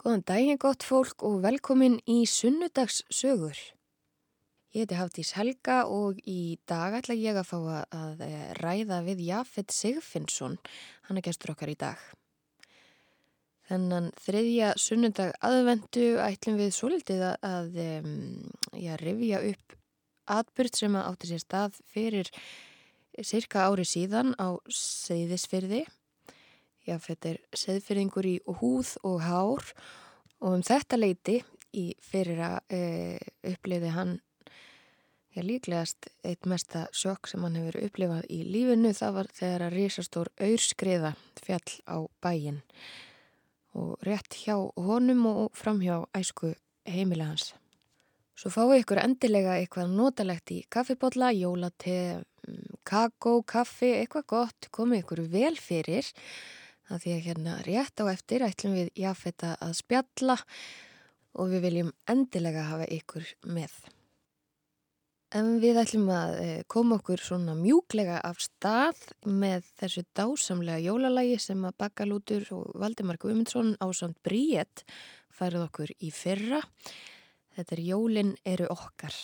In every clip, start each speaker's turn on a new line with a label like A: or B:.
A: Góðan daginn gott fólk og velkomin í Sunnudags sögur. Ég heiti Hafdís Helga og í dag ætla ég að fá að eh, ræða við Jafet Sigfinnsson, hann er gestur okkar í dag. Þennan þriðja sunnudag aðvendu ætlum við svolítið að, að já, rifja upp atbyrð sem átti sér stað fyrir cirka ári síðan á Seyðisfyrði. Jafet er seðfyrringur í húð og hár og um þetta leiti í fyrir að e, uppliði hann já, líklegast eitt mesta sjokk sem hann hefur upplifað í lífinu það var þegar að risastór auðskriða fjall á bæin og rétt hjá honum og fram hjá æsku heimilega hans. Svo fáu ykkur endilega eitthvað notalegt í kaffibotla, jólate, kakó, kaffi, eitthvað gott, komið ykkur vel fyrir að því að hérna rétt á eftir ætlum við jáfetta að spjalla og við viljum endilega hafa ykkur með. En við ætlum að eh, koma okkur svona mjúklega af stað með þessu dásamlega jólalagi sem að Bakalútur og Valdimar Guðmundsson á samt Bríett færið okkur í fyrra. Þetta er Jólin eru okkar.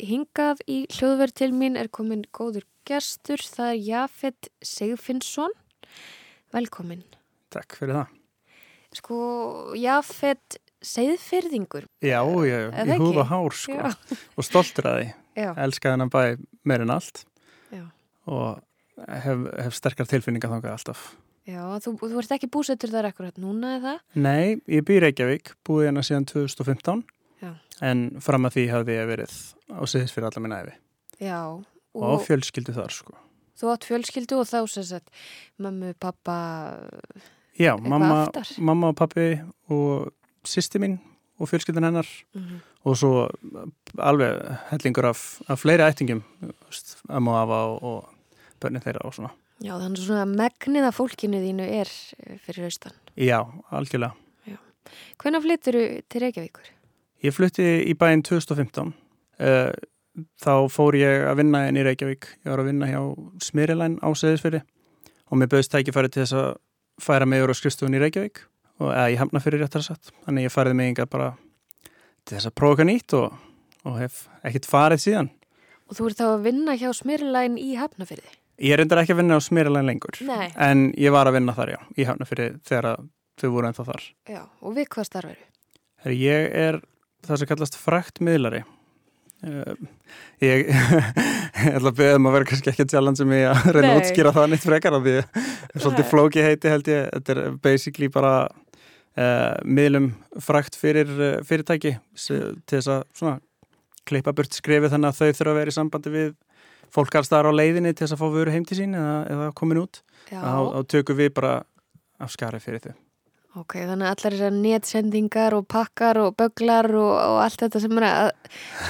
A: Hingað í hljóðverð til mín er komin góður gestur, það er Jafet Sigfinnsson. Velkomin.
B: Takk fyrir það.
A: Sko, Jafet Seyðfyrðingur.
B: Já, ég, ég húða hár sko Já. og stoltur að því. Já. Elskaði hennar bæ meirinn allt Já. og hef, hef sterkar tilfinninga þangað alltaf.
A: Já, þú, þú ert ekki búsettur þar ekkurat núna eða?
B: Nei, ég býr Reykjavík, búið hérna síðan 2015 Já. en fram að því hafði ég verið á siðis fyrir alla minna efi.
A: Já.
B: Og, og fjölskyldu þar sko.
A: Þú átt fjölskyldu og þá að mammu, pappa
B: Já, mamma, mamma og pappi og sýsti mín og fjölskyldan hennar mm -hmm. og svo alveg hellingur af, af fleiri ættingum amma og afa og, og börnir þeirra og svona
A: Já, þannig svona megnið af fólkinu þínu er eh, fyrir austan
B: Já, algjörlega
A: Já. Hvernig flyttur þú til Reykjavíkur?
B: Ég flytti í bæinn 2015 uh, þá fór ég að vinna inn í Reykjavík ég var að vinna hjá Smyrilæn á Seðisfyrri og mér bauðst tækifæri til þess að færa mig úr á skrifstofun í Reykjavík og eða ég hamna fyrir réttar satt þannig ég fariði mig yngar bara til þess að prófa eitthvað nýtt og, og hef ekkert farið síðan
A: Og þú ert þá að vinna hjá Smyrilæn í Hafnafyrði?
B: Ég er endur ekki að vinna á Smyrilæn lengur
A: Nei.
B: en ég var að vinna þar já, í Hafnafyrði þegar þau voru ennþá þar
A: Já, og við hvað starfur?
B: Ég er það sem kallast frækt miðlari Uh, ég ætla að beða um að vera kannski ekki að sem ég að reyna að útskýra það neitt frekar af því svolítið flóki heiti held ég. Þetta er basically bara uh, miðlum frækt fyrir uh, fyrirtæki til þess að svona, klippa burt skrifi þannig að þau þurfa að vera í sambandi við fólk alls þar á leiðinni til þess að fá vöru heim til sín eða, eða komin út. Þá tökum við bara af skari fyrir þau
A: Ok, þannig að allar þessar nétsendingar og pakkar og böglar og, og allt þetta sem er að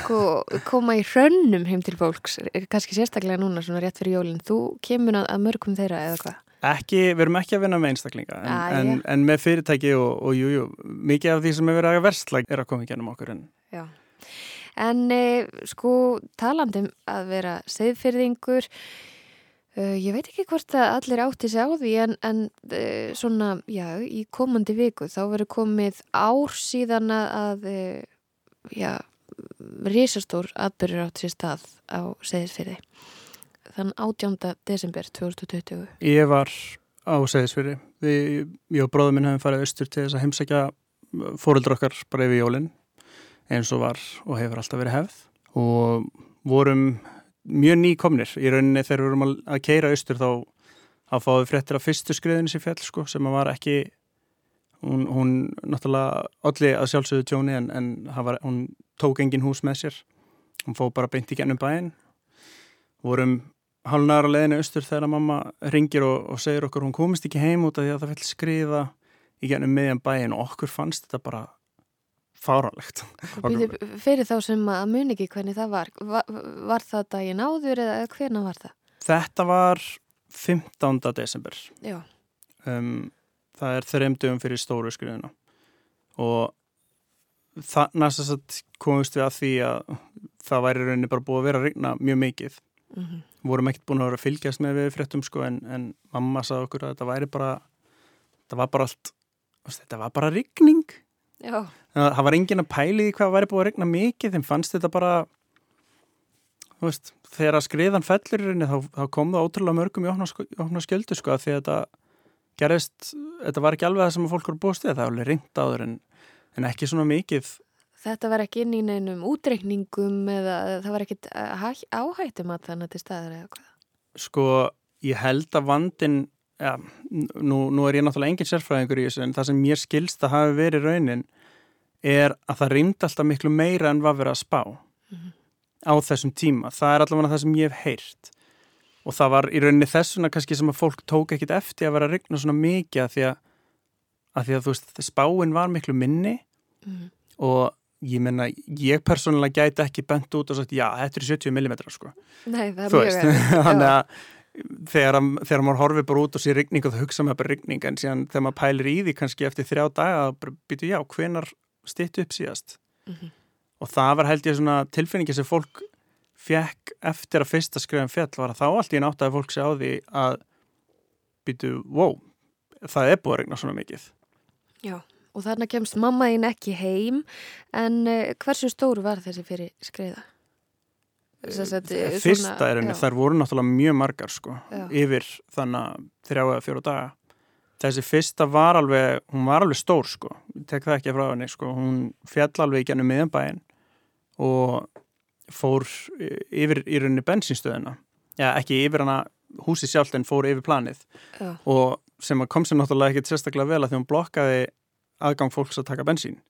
A: sko, koma í hrönnum heim til fólks, kannski sérstaklega núna svona rétt fyrir jólinn, þú kemur að, að mörgum þeirra eða hvað?
B: Ekki, við erum ekki að vinna með einstaklinga en, ah, en, en með fyrirtæki og, og jú, mikið af því sem er verið að versla er að koma í gennum okkur en...
A: Já, en e, sko talandum að vera segðfyrðingur Uh, ég veit ekki hvort að allir átti sig á því en, en uh, svona, já, í komandi viku þá verður komið ár síðan að, uh, já, risastór atbyrjur átti sér stað á Seðisfyrði. Þann 18. desember 2020.
B: Ég var á Seðisfyrði. Ég og bróðum minn hefum farið austur til þess að heimsækja fóröldur okkar bara yfir jólinn eins og var og hefur alltaf verið hefð og vorum mjög nýkomnir. Í rauninni þegar við vorum að, að keira austur þá að fáðu fréttir af fyrstu skriðinu sér fjall sko sem var ekki hún, hún náttúrulega allir að sjálfsögðu tjóni en, en var, hún tók engin hús með sér. Hún fóð bara beint í gennum bæin vorum halvnaðar á leðinu austur þegar mamma ringir og, og segir okkur hún komist ekki heim út af því að það fell skriða í gennum meðjan bæin og okkur fannst þetta bara fáránlegt.
A: Fyrir þá sem að muni ekki hvernig það var, var, það daginn áður eða hvernig var það?
B: Þetta var 15. desember.
A: Já.
B: Um, það er þreymdugum fyrir stóru skriðuna og þannig að komist við að því að það væri rauninni bara búið að vera að regna mjög mikið. Mm -hmm. Vorum ekkert búin að vera að fylgjast með við fréttum sko en, en mamma sagði okkur að þetta væri bara, það var bara allt þetta var bara rigning
A: Já,
B: það var engin að pæli því hvað væri búið að regna mikið þeim fannst þetta bara veist, þegar að skriðan fellur í þá, þá kom það ótrúlega mörgum í í opna skjöldu sko af því að þetta gerist, þetta var ekki alveg það sem að fólk voru búist við, það var alveg ringt áður en, en ekki svona mikið
A: þetta var ekki inn í neinum útreikningum eða það var ekkit áhættum að þannig til staðar eða hvað.
B: sko, ég held að vandin ja, nú, nú er ég náttúrulega engin sérfræðingur í þessu en það sem mér skilst að hafi verið raunin er að það ringd alltaf miklu meira en var verið að spá
A: Mhm.
B: á þessum tíma, það er allavega það sem ég hef heyrt og það var í rauninni þessuna kannski sem að fólk tók ekkit eftir að vera að rigna svona mikið að því að, að því að veist, spáin var miklu minni
A: Mm.
B: og ég menna, ég persónulega gæti ekki bent út og sagt, já, þetta er 70 mm sko
A: Nei, það er mjög erfitt.
B: þannig að þegar, að- þegar maður horfir bara út og sé rigning og það hugsa maður bara rigning en síðan þegar maður pælir í því kannski eftir þrjá daga bara býtu já, hvenar stýttu upp síðast
A: Mhm.
B: og það var held ég svona tilfinningi sem fólk fekk eftir að fyrsta skrifum fjall var að þá allt í nátt að fólk sé á því að býtu, wow það er búið að regna svona mikið
A: Já, og þarna kemst mamma þín ekki heim en uh, hversu stór var þessi fyrir skreiða? Sagt, uh,
B: fyrsta er henni, þær voru náttúrulega mjög margar sko,
A: Já.
B: yfir þannig þrjá eða fjóru daga. Þessi fyrsta var alveg hún var alveg stór sko, tek það ekki frá henni sko, hún fjall alveg í gennum miðanbæin og fór yfir í rauninni bensinstöðina já, ekki yfir hana húsi sjálft en fór yfir planið.
A: Já,
B: og sem kom sér náttúrulega ekkit sérstaklega vel að því hún blokkaði aðgang fólks að taka bensín.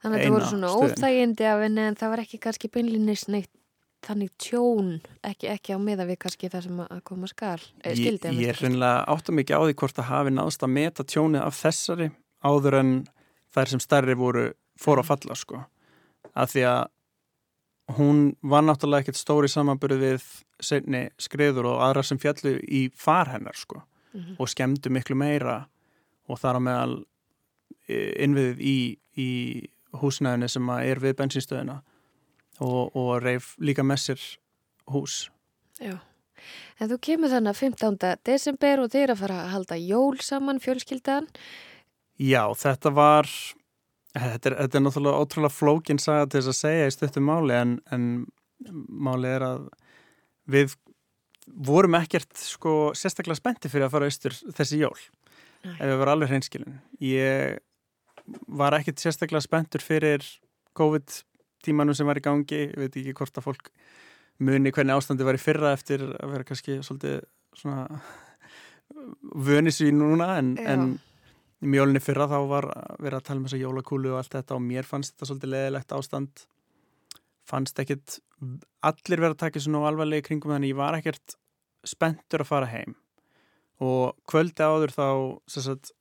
A: Þannig að
B: eina
A: voru svona óþægindi af henni en það var ekki kannski beinlinis neitt þannig tjón, ekki, ekki á miða við kannski það sem að koma skal eh,
B: Ég,
A: að
B: er reynilega átta mikið á því hvort það hafi náðst að meta tjónið af þessari áður en þær sem stærri voru fór að falla sko. Af því að hún var náttúrulega ekkert stóri samanbyrði við seinni skriður og aðra sem fjallu í far hennar sko
A: Mhm.
B: og skemmdu miklu meira og þar á meðal eh, innviðið í, í húsnæðinu sem að er við bensinstöðina og, og reif líka með sér hús.
A: Já, en þú kemur þannig að 15. desember og þeir eru að fara að halda jól saman fjölskyldan
B: Já, þetta var þetta er, þetta er náttúrulega ótrúlega flókin saga til þess að segja í stöttum máli en, en máli er að við vorum ekkert sko sérstaklega spennti fyrir að fara austur þessi jól
A: Nei.
B: ef við varum alveg hreinskilin ég var ekkert sérstaklega spenntur fyrir COVID tímanum sem var í gangi, ég veit ekki hvort að fólk muni hvernig ástandi var í fyrra eftir að vera kannski svolítið svona vönis í núna en, en í mjólunni fyrra þá var verið að tala um þessa jólakúlu og allt þetta og mér fannst þetta svolítið leðilegt ástand. Fannst ekkert allir verið að taka svona alvarlega í kringum þannig ég var ekkert spenntur að fara heim. Og kvöldi áður þá sagt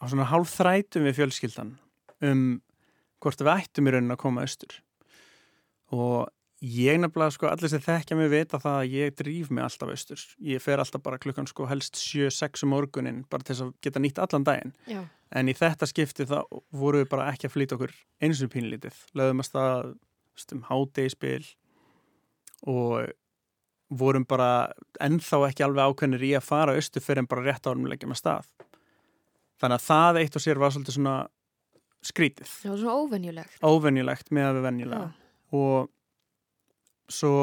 B: á svona hálf þrætum við fjölskyldan um hvort við ættum í raunin að koma austur. Og ég nefnilega sko allir sem þekkja mig vita það að ég drýf mig alltaf austur. Ég fer alltaf bara klukkan sko helst 7-6 um morgunin bara til þess að geta nýtt allan daginn.
A: Já,
B: en í þetta skipti þá voru við bara ekki að flýta okkur eins og pínlítið lögðum að stað um hádegispil og vorum bara ennþá ekki alveg ákveðnir í að fara austur fyrir en bara rétt árum leggjum að stað. Þannig að það eitt og sér var svolítið svona skrítið,
A: það var svona óvenjulegt.
B: Óvenjulegt með að við venjulega. Og svo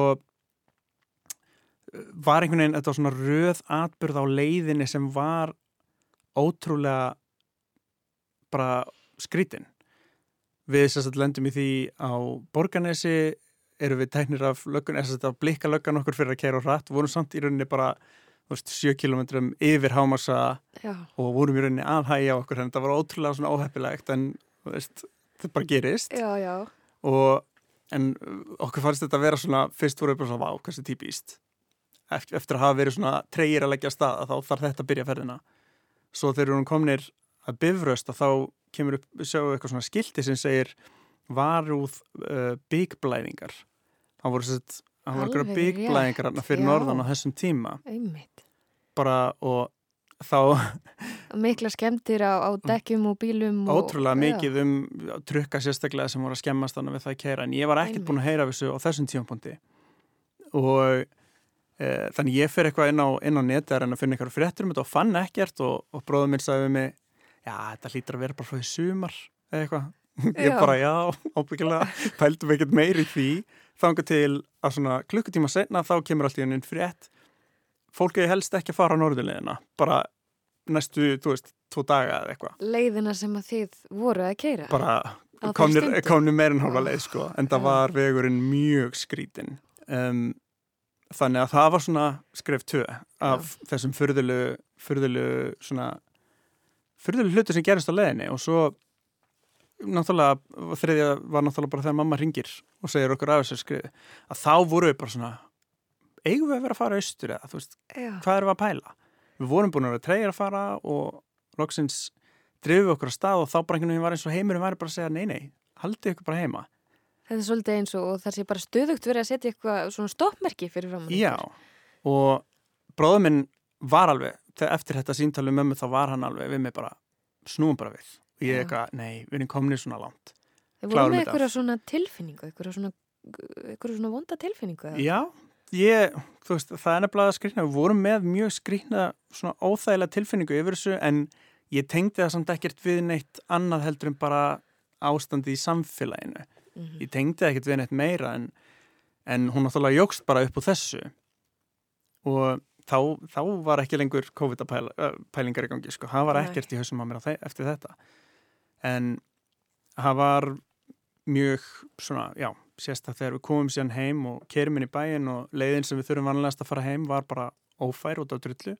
B: var einhvern veginn þetta var svona röð atbyrð á leiðinni sem var ótrúlega bara skrítin við sérstætt lendum í því á Borganesi erum við tæknir af löggun, eða að blikka löggan okkur fyrir að kæra á rætt, vorum samt í rauninni bara þú veist, 7 km yfir hámasa
A: Já,
B: og vorum í rauninni aðhægja okkur en þetta var ótrúlega svona óheppilegt en veist, þetta bara gerist.
A: Já, já.
B: Og en okkur fannst þetta að vera svona fyrst voru við bara svona, vá, hversu típist eftir, að hafa verið svona treyir að leggja að stað að þá þarf þetta að byrja ferðina. Svo þegar hún komnir að bifröst að þá kemur upp, sjáum við eitthvað svona skilti sem segir varúð uh, byggblæðingar það voru sett það voru byggblæðingar fyrir
A: já.
B: norðan á þessum tíma.
A: Einmitt.
B: Bara og þá
A: Mikla skemmtir á, á dekkjum og bílum og,
B: ótrúlega mikið um trukka sérstaklega sem voru að skemmast þannig við það að keira en ég var ekkert búin að heyra þessu á þessum tímapunkti og e, þannig ég fer eitthvað inn á, inn á neti að reyna að finna eitthvað fréttur um þetta og fann ekkert og, og bróðum minn sagði við mig já, þetta hlýtur að vera bara frá því sumar eða eitthvað. Ég
A: Já.
B: bara, já, ábyggilega, pældum ekkert meir í því. Þanga til að svona klukkutíma setna þá kemur allt í hennin frétt. Fólk er helst ekki að fara á norðurleðina, bara næstu, þú veist, tvo daga eða eitthvað.
A: Leiðina sem að þið voru að keira.
B: Bara komnir, komnir meir en hálfa leið, sko. En það
A: Já.
B: var vegurinn mjög skrítin. Um, þannig að það var svona skref tvö af þessum furðulegu, furðulegu svona furðulegu hlutu sem gerist á leiðinni og svo náttúrulega þriðja var náttúrulega bara þegar mamma ringir og segir okkur af þessu skriðu að þá voru við bara svona eigum við að vera að fara austur eða þú veist,
A: Já.
B: hvað erum við að pæla við vorum búin að vera treyjar að fara og loksins drifum við okkur að stað og þá bara einhvern veginn var eins og heimurinn væri bara að segja nei nei, haldið ykkur bara heima
A: Þetta er svolítið eins og, það sé bara stöðugt verið að setja eitthvað svona stoppmerki fyrir fram.
B: Já, og bróður minn var alveg, eftir þetta síntalið mömmu þá var hann alveg við mig bara snúum bara við og ég eitthvað, nei, við erum komin svona langt
A: Þið voru
B: klárum
A: með eitthvað svona tilfinningu, eitthvað svona, eitthvað svona vonda tilfinningu.
B: Já, ég, þú veist, það er nefnilega skrýna, við vorum með mjög skrýna svona óþægilega tilfinningu yfir þessu en ég tengdi það samt ekkert við neitt annað heldur en bara ástandi í samfélaginu.
A: Mhm.
B: ég tengdi það ekkert við neitt meira en, en hún náttúrulega jógst bara upp úr þessu. Og þá, þá var ekki lengur COVID-pælingar í gangi, sko, það var ekkert í hausum á mér á eftir þetta. En það var mjög svona, já, sérst að þegar við komum síðan heim og kerum inn í bæin og leiðin sem við þurfum vanlegast að fara heim var bara ófær út á drullu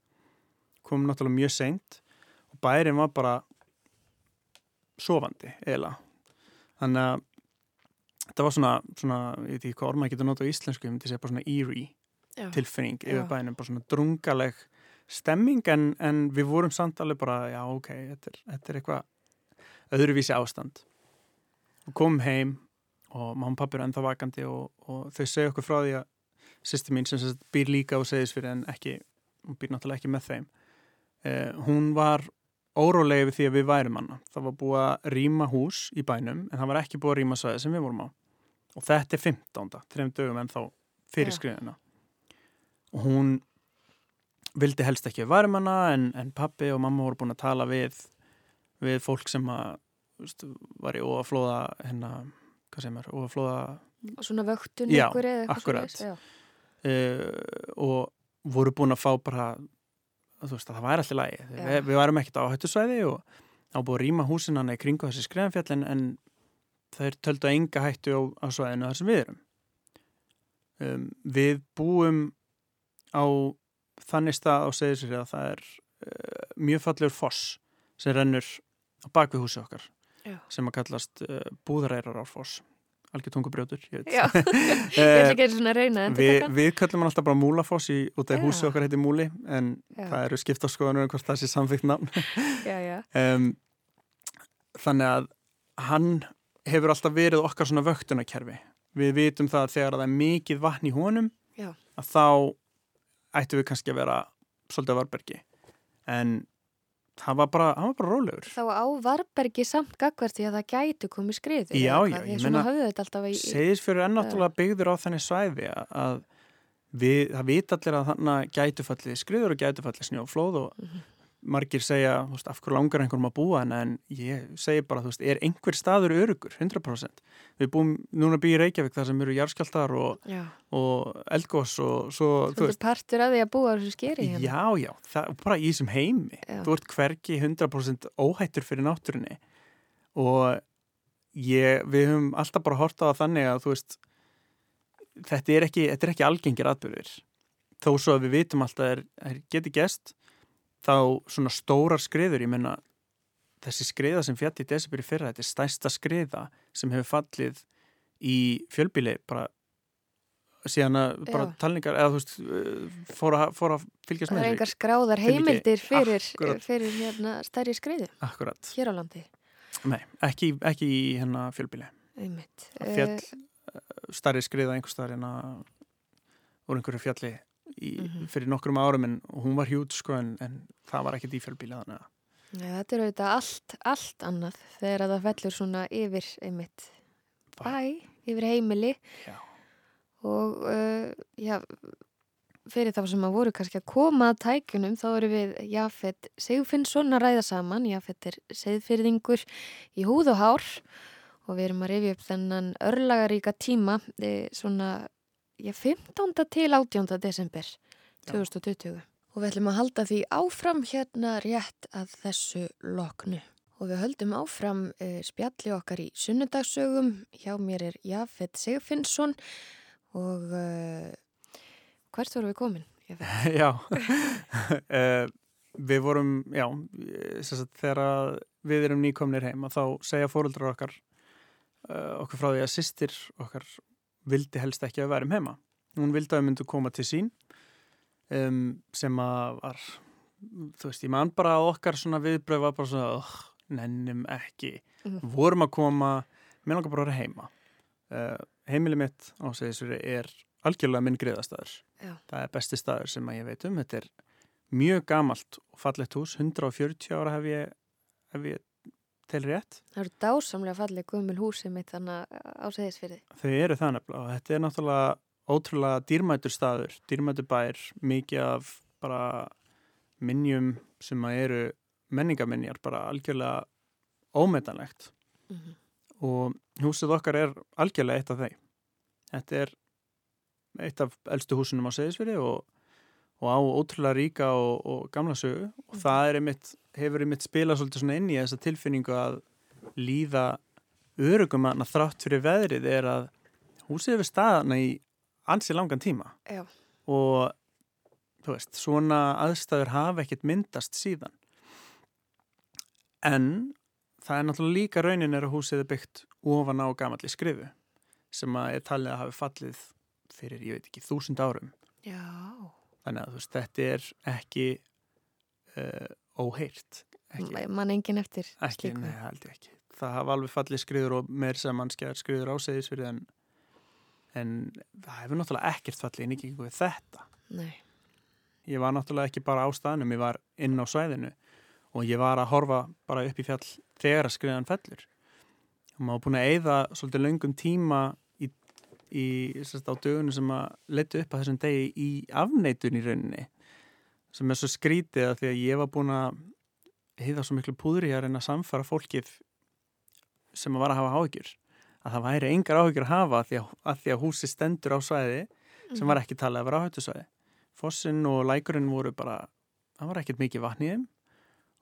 B: komum náttúrulega mjög seint og bærin var bara sofandi, eiginlega þannig að þetta var svona, svona ég veit ekki hvað orð maður getur notað á íslensku, ég myndi segja bara svona eerie
A: Já.
B: tilfinning yfir
A: Já.
B: bænum, bara svona drungaleg stemming en, en við vorum samt alveg bara, já ok, þetta er, þetta er eitthvað öðruvísi ástand og komum heim og mamma og pappi eru ennþá vakandi og, og þau segja okkur frá því að sýsti mín sem sagt býr líka og segis fyrir en ekki, hún býr náttúrulega ekki með þeim eh, hún var órólegi við því að við værum hana það var búið að rýma hús í bænum en það var ekki búið að rýma svæði sem við vorum á og þetta er 15. þreim dögum en þá fyrir
A: Já.
B: skriðina og hún vildi helst ekki að værum hana en, en pappi og mamma voru búin að tala við við fólk sem að veist, var í óaflóða hérna, hvað sem er, óaflóða
A: Og Svona vöktun ykkur eða eitthvað
B: akkurat. uh, og voru búin að fá bara þú veist að það væri alltaf lægi
A: Já.
B: við, varum ekkert á hættusvæði og þá búið að rýma húsin hann í kringu þessi skriðanfjallin en þeir töldu að enga hættu á, á svæðinu þar sem við erum um, við búum á þannig stað á segðisri að það er uh, mjög fallegur foss sem rennur á bakvið húsi okkar
A: Já.
B: sem að kallast uh, búðareirar árfoss algjör tungubrjótur ég
A: ég ætla ekki að svona að reyna að
B: við, kallum hann alltaf bara Múlafoss í, út af húsi okkar heiti Múli en
A: Já.
B: það eru skipta skoðanur um hvort það sé samfikt nafn. Um, þannig að hann hefur alltaf verið okkar svona vöktunarkerfi. Við vitum það að þegar það er mikið vatn í honum
A: Já.
B: að þá ættum við kannski að vera svolítið á varbergi en það var bara, hann var bara rólegur.
A: Þá á Varbergi samt gagvart því að það gætu komið skriður
B: Já, já, ég
A: í,
B: segis fyrir ennáttúrulega byggður á þenni svæði að- við, það vita allir að þannig gætufallið skriður og gætufallið snjóflóð og
A: Mhm.
B: Margir segja, þú veist, af hverju langar einhverjum að búa en, en ég segi bara, þú veist, er einhver staður örugur, 100% við búum núna býð í Reykjavík þar sem eru jarðskjaldar og, og eldgós og svo, þú
A: svolítið
B: veist.
A: partur af því að búa þessu skeri hérna.
B: já, já, það, bara í þessum heimi.
A: Já.
B: þú ert hvergi 100% óhættur fyrir náttúrunni. Og ég, við höfum alltaf bara hort á það þannig að þú veist þetta er ekki, þetta er ekki algengir atbyrðir þó svo að við vitum alltaf er geti gest þá svona stórar skriður, ég menna þessi skriða sem fjall í desibir í fyrra þetta er stærsta skriða sem hefur fallið í fjölbíli bara síðan að bara
A: Já.
B: talningar eða þú veist uh, fór að, fór að fylgjast
A: það
B: með
A: er
B: þessu.
A: engar skráðar heimildir fyrir, fyrir hérna, stærri skriðu
B: Akkurat,
A: hér á landi
B: nei, ekki, ekki í hérna fjölbíli
A: einmitt.
B: Það féll
A: Eh,
B: starri skriða einhver staðar hérna úr einhverju fjalli í,
A: Mhm.
B: fyrir nokkrum árum en hún var hjút sko en, en það var ekkert í fjölbíli þannig að
A: Nei, þetta er auðvitað allt, allt annað þegar að það fellur svona yfir einmitt bæ, yfir heimili
B: Já.
A: og uh, já, fyrir þá sem að voru kannski að koma að tækunum þá eru við Jafet Sigfinnsson að ræða saman. Jafet er segðfyrðingur í húð og hár og við erum að rifja upp þennan örlagaríka tíma e, svona já, 15. til 18. desember 2020. Og við ætlum að halda því áfram hérna rétt að þessu loknu. Og við höldum áfram e, spjalli okkar í sunnudagsögum. Hjá mér er Jafet Sigfinnsson og uh, hvert voru við komin?
B: já, uh, við vorum, já, sagt, þegar við erum nýkomnir heima þá segja fóröldrar okkar uh, okkur frá því að sýstir okkar vildi helst ekki að við erum heima. Hún vildi að við myndum koma til sín um, sem að var, þú veist, ég man bara að okkar svona viðbröð var bara svona, oh, nennum ekki, vorum að koma, mér langar bara að vera heima. Uh, heimili mitt á segisveri er algjörlega minn griðastæður. Það er besti staður sem ég veit um. Þetta er mjög gamalt og fallegt hús, 140 ára hef ég, hef ég til rétt.
A: Það eru dásamlega fallið gummul húsið mitt þannig á segisveri.
B: Þau eru það nefnilega og þetta er náttúrulega ótrúlega dýrmætur staður, dýrmætur bær, mikið af bara minnjum sem að eru menningaminjar, bara algjörlega ómetanlegt. Mm -hmm og húsið okkar er algjörlega eitt af þeim. Þetta er eitt af eldstu húsunum á Seðisveri og, og á ótrúlega ríka og, og gamla sögu og mm. það einmitt, hefur einmitt spilað svolítið svona inn í þessa tilfinningu að líða örugum að þrátt fyrir veðrið er að húsið hefur staðana í ansi langan tíma
A: Já.
B: og þú veist, svona aðstæður hafa ekkert myndast síðan en Það er náttúrulega líka raunin er að húsið er byggt ofan á gamalli skrifu sem að er talið að hafi fallið fyrir, ég veit ekki, þúsund árum.
A: Já.
B: Þannig að veist, þetta er ekki uh, óheirt.
A: Man engin eftir
B: ekki. Nei, ekki. Það hafa alveg fallið skriður og meir sem mannskjær skriður ásæðisverið en, en það hefur náttúrulega ekkert fallið inn ekki við þetta.
A: Nei.
B: Ég var náttúrulega ekki bara á staðnum, ég var inn á svæðinu og ég var að horfa bara upp í fjall þegar að skriðan fellur og maður búin að eigða svolítið löngum tíma í, í sérst, á dögunum sem að leta upp að þessum degi í afneitun í rauninni sem er svo skrítið að því að ég var búin að heiða svo miklu púðri að reyna að samfara fólkið sem að var að hafa áhyggjur að það væri engar áhyggjur að hafa að því að, að, því að húsi stendur á svæði sem var ekki talið að vera áhættusvæði. Fossin og lækurinn voru bara það var ekkert mikið vatn í þeim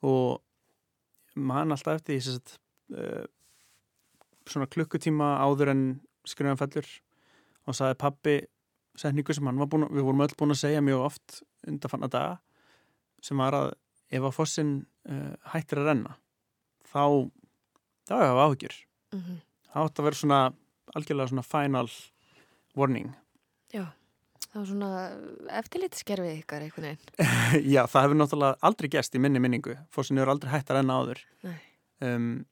B: og mann alltaf eftir því að uh, svona klukkutíma áður en skriðan fellur og saði pappi setningu sem hann var búin við vorum öll búin að segja mjög oft undanfanna daga sem var að ef að fossin uh, hættir að renna þá þá er það áhugjur mm -hmm. þá átt að vera svona algjörlega svona final warning
A: Já Það var svona eftirlitskerfið ykkar einhvern veginn.
B: Já, það hefur náttúrulega aldrei gæst í minni minningu. Fórsin eru aldrei hægt að renna áður. Um,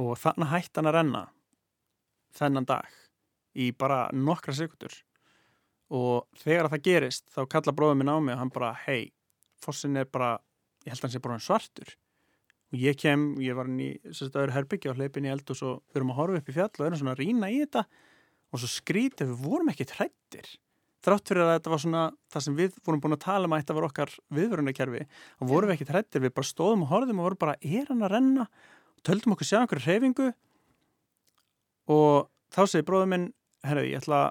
B: og þannig hægt hann að renna þennan dag í bara nokkra sekundur. Og þegar það gerist, þá kalla bróðum minn á mig og hann bara, hei, fórsin er bara, ég held að hann sé bara svartur. Og ég kem, ég var í öðru herbyggja og hleypin í eld og svo fyrir að horfa upp í fjall og erum svona að rína í þetta. Og svo skrítið, við vorum ekki trættir þrátt fyrir að þetta var svona það sem við vorum búin að tala um að þetta var okkar viðvörunarkerfi og vorum við ekki þrættir, við bara stóðum og horfðum og vorum bara, er hann að renna? Og töldum okkur sjá okkur reyfingu og þá segi bróðum minn, herru, ég ætla að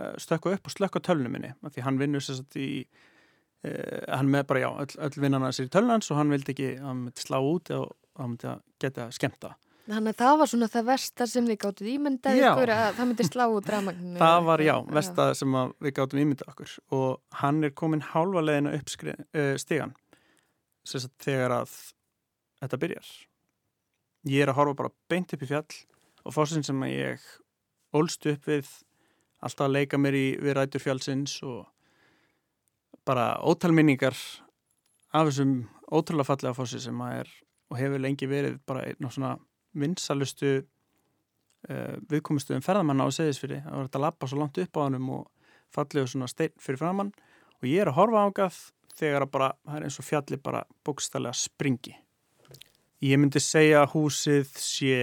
B: uh, stökka upp og slökka tölnum minni af því hann vinnur sér satt í uh, hann með bara, já, öll, öll vinnana sér í tölnans og hann vildi ekki, hann myndi slá út og hann myndi að geta skemta
A: Þannig að það var svona það versta sem við gáttum ímyndað ykkur að það myndi slá út ramagninu.
B: Það var, já, versta já. sem við gáttum ímyndað okkur og hann er komin hálfa leðina upp uh, stígan þegar að þetta byrjar. Ég er að horfa bara beint upp í fjall og fórsinn sem ég ólst upp við alltaf að leika mér í við rætur fjallsins og bara ótalminningar af þessum ótrúlega fallega fórsinn sem að er og hefur lengi verið bara einn og svona vinsalustu uh, viðkomistuðum ferðamanna á seðisfyrir það var þetta að lappa svo langt upp á hannum og fallið svona stein fyrir framann og ég er að horfa ágað þegar að bara, það er eins og fjalli bara bókstallega springi. Ég myndi segja að húsið sé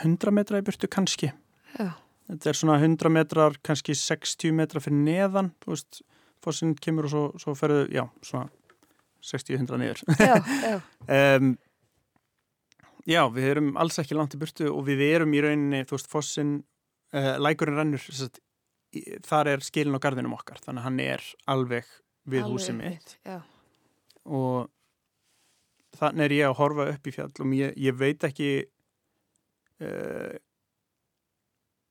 B: 100 metra í byrtu kannski
A: Já.
B: þetta er svona 100 metrar kannski 60 metra fyrir neðan veist, fósinn kemur og svo, svo ferðu, já, svona 60-100 niður.
A: Já, já.
B: um, já, við erum alls ekki langt í burtu og við erum í rauninni, þú veist, fósinn, uh, lækurinn rennur, sagt, í, þar er skilin á gardinum okkar, þannig að hann er alveg við
A: Alveg
B: húsið mitt
A: Já,
B: og þannig er ég að horfa upp í fjall og ég, ég veit ekki uh,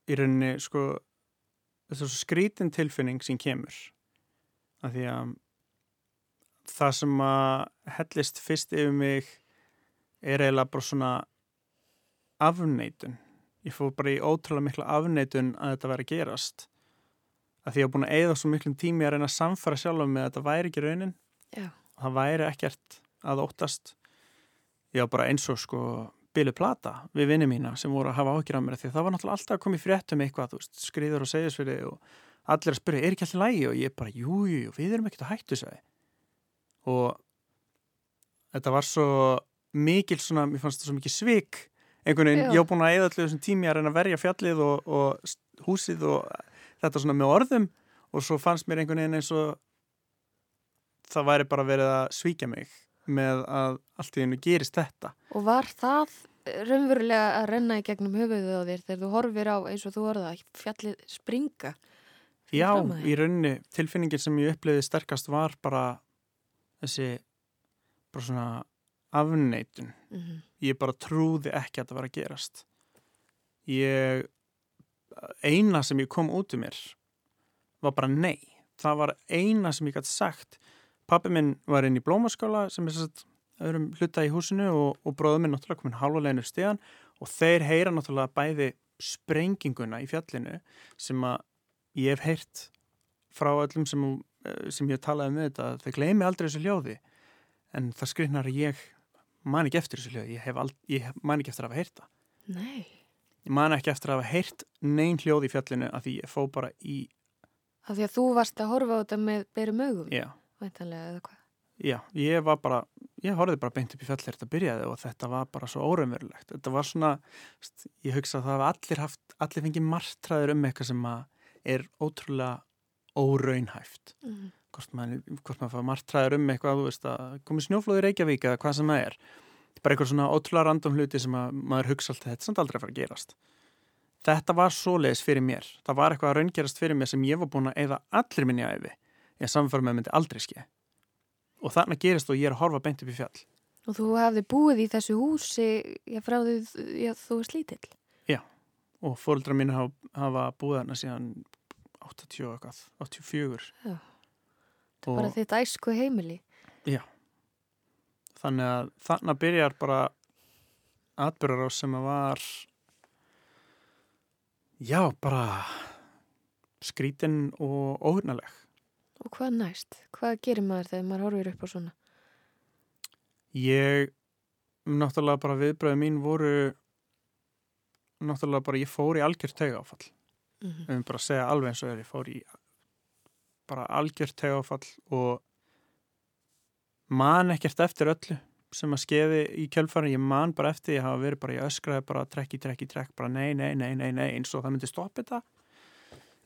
B: í rauninni sko þetta er svo skrítin tilfinning sem kemur. Af því að það sem að hellist fyrst yfir mig er eiginlega bara svona afneitun. Ég fór bara í ótrúlega mikla afneitun að þetta væri að gerast. Af því að ég hef búin að eigða svo miklum tími að reyna að samfara sjálf með að þetta væri ekki raunin.
A: Já,
B: það væri ekkert að óttast. Ég var bara eins og sko Bilu Plata við vinni mína sem voru að hafa áhyggjur af mér því að það var náttúrulega alltaf að koma í fréttum eitthvað, þú veist, skriður og segjusfyrir og allir að spyrja, er ekki allir lægi og ég bara, jú, jú, við erum ekkert að hættu sæði og þetta var svo mikil svona, mér fannst þetta svo mikil svik einhvern veginn, ég var búin að eða allir þessum tími að reyna að verja fjallið og, og húsið og þetta svona með orðum. Og svo fannst mér einhvern veginn eins og það væri bara verið að svíkja mig með að allt í hennu gerist þetta
A: Og var það raunverulega að renna í gegnum höfuðið á þér þegar þú horfir á eins og þú orða fjallið springa?
B: Já, í rauninni tilfinningin sem ég upplifði sterkast var bara þessi bara svona afneitun
A: Mhm.
B: ég bara trúði ekki að það var að gerast ég eina sem ég kom út um mér var bara nei það var eina sem ég gæti sagt pappi minn var inn í blómaskála sem er sett öðrum hluta í húsinu og, og bróður minn náttúrulega komin halva leginur stíðan og þeir heyra náttúrulega bæði sprenginguna í fjallinu sem að ég hef heyrt frá öllum sem, eh, sem ég talaði með þetta þau gleymi aldrei þessu hljóði. En það skrifnar að ég man ekki eftir þessu hljóði, ég, ald, ég man ekki eftir að hafa heyrt það.
A: Nei,
B: Ég man ekki eftir að hafa heyrt neyn hljóð í fjallinu að því ég fó bara í,
A: af því að þú varst að horfa á þetta með berum augum,
B: já,
A: væntanlega eða hvað?
B: já, ég var bara, ég horfði bara beint upp í þegar þetta byrjaði og þetta var bara svo óraunverulegt. Þetta var svona, ég hugsa að það hafa allir haft, allir fengið martraður um eitthvað sem að er ótrúlega óraunhæft.
A: Mm.
B: hvort maður, hvort maður fá martraður um eitthvað, þú veist að komið snjóflóð í Reykjavík eða hvað sem það er. Bara eitthvað svona ótrúlega random hluti sem að maður hugsa alltaf þetta er samt aldrei að fara að gerast. Þetta var svoleiðis fyrir mér. Það var eitthvað að raungerast fyrir mér sem ég var búin að eða allir minni æfi. Ég samfara með myndi aldrei ske. Og þarna gerist og ég er að horfa beint upp í fjall.
A: Og þú hafði búið í þessu húsi já, frá því já, þú varst lítill.
B: Og fóreldra mínu hafa, búið þarna síðan 80 og eitthvað, 84.
A: Já.
B: Og
A: Bara þitt æsku heimili.
B: þannig að þarna byrjar bara atbyrjar á sem að var já, bara skrítin og óhugnaleg.
A: Og hvað næst? Hvað gerir maður þegar maður horfir upp á svona?
B: Ég, náttúrulega bara viðbröðu mín voru náttúrulega bara ég fór í algjört tegafall.
A: Mm
B: Við um bara að segja alveg eins og er, ég fór í bara algjört tegafall og man ekkert eftir öllu sem að skeiði í kjölfærin, ég man bara eftir, ég hafa verið bara, ég öskraði bara trekk í trekk í trekk, bara nei, nei, nei, nei, nei, eins og það myndi stoppa þetta.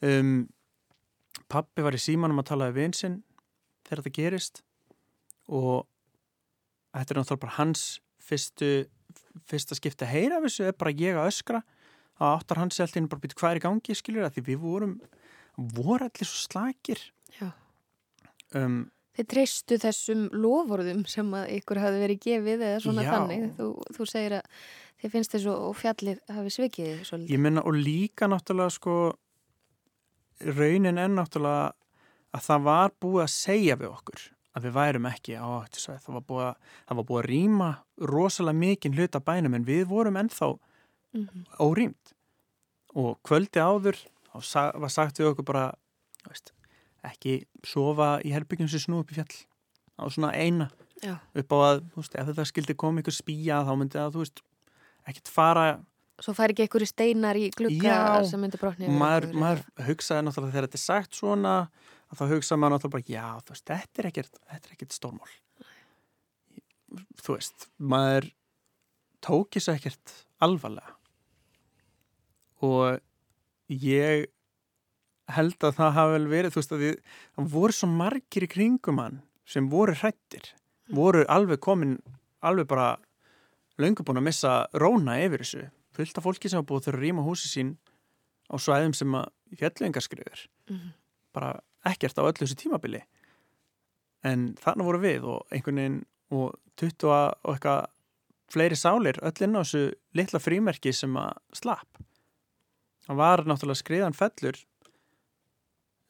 B: Um, pappi var í símanum að tala við vinsinn þegar þetta gerist og þetta er náttúrulega bara hans fyrstu, fyrsta skipti að heyra af þessu er bara ég að öskra. Að áttar hans alltaf bara býta hvað er í gangi skilur það því við vorum voru allir svo slakir. Um,
A: Þið treystu þessum lovorðum sem að ykkur hafi verið gefið eða svona
B: Já.
A: þannig. Þú, þú segir að þið finnst þessu og fjallið hafi svikið
B: ég minna og líka náttúrulega sko raunin er náttúrulega að það var búið að segja við okkur að við værum ekki á áttisvæð það var búið að, var búið að rýma rosalega mikinn hluta bænum en við vorum ennþá
A: Mm
B: órýmt og kvöldi áður sa- var sagt við okkur bara veist, ekki sofa í herbyggjum sem snú upp í fjall. Á svona eina.
A: Já.
B: upp á að veist, ef það skildi koma ykkur spýja þá myndi það, ekkert fara
A: Svo fær ekki einhverju steinar í glugga
B: Já,
A: sem myndi brotni
B: maður, maður hugsaði náttúrulega þegar þetta er sagt svona að þá hugsaði maður náttúrulega bara já, þú veist, þetta er ekkert, þetta er ekkert stórmál. Þú veist, maður tók þessu ekkert alvarlega. Og ég held að það hafi vel verið, þú veist að það voru svo margir í kringum hann sem voru hrættir, voru alveg komin, alveg bara löngu búin að missa róna yfir þessu. Fullt af fólki sem hafa búið þurra að rýma húsi sín á svæðum sem að fjallengarskriður. Mm -hmm. Bara ekkert á öllu þessu tímabili. En þarna voru við og einhvern veginn og 20 og eitthvað fleiri sálir öll inn á þessu litla frímerki sem að slapp. Það var náttúrulega skriðan fellur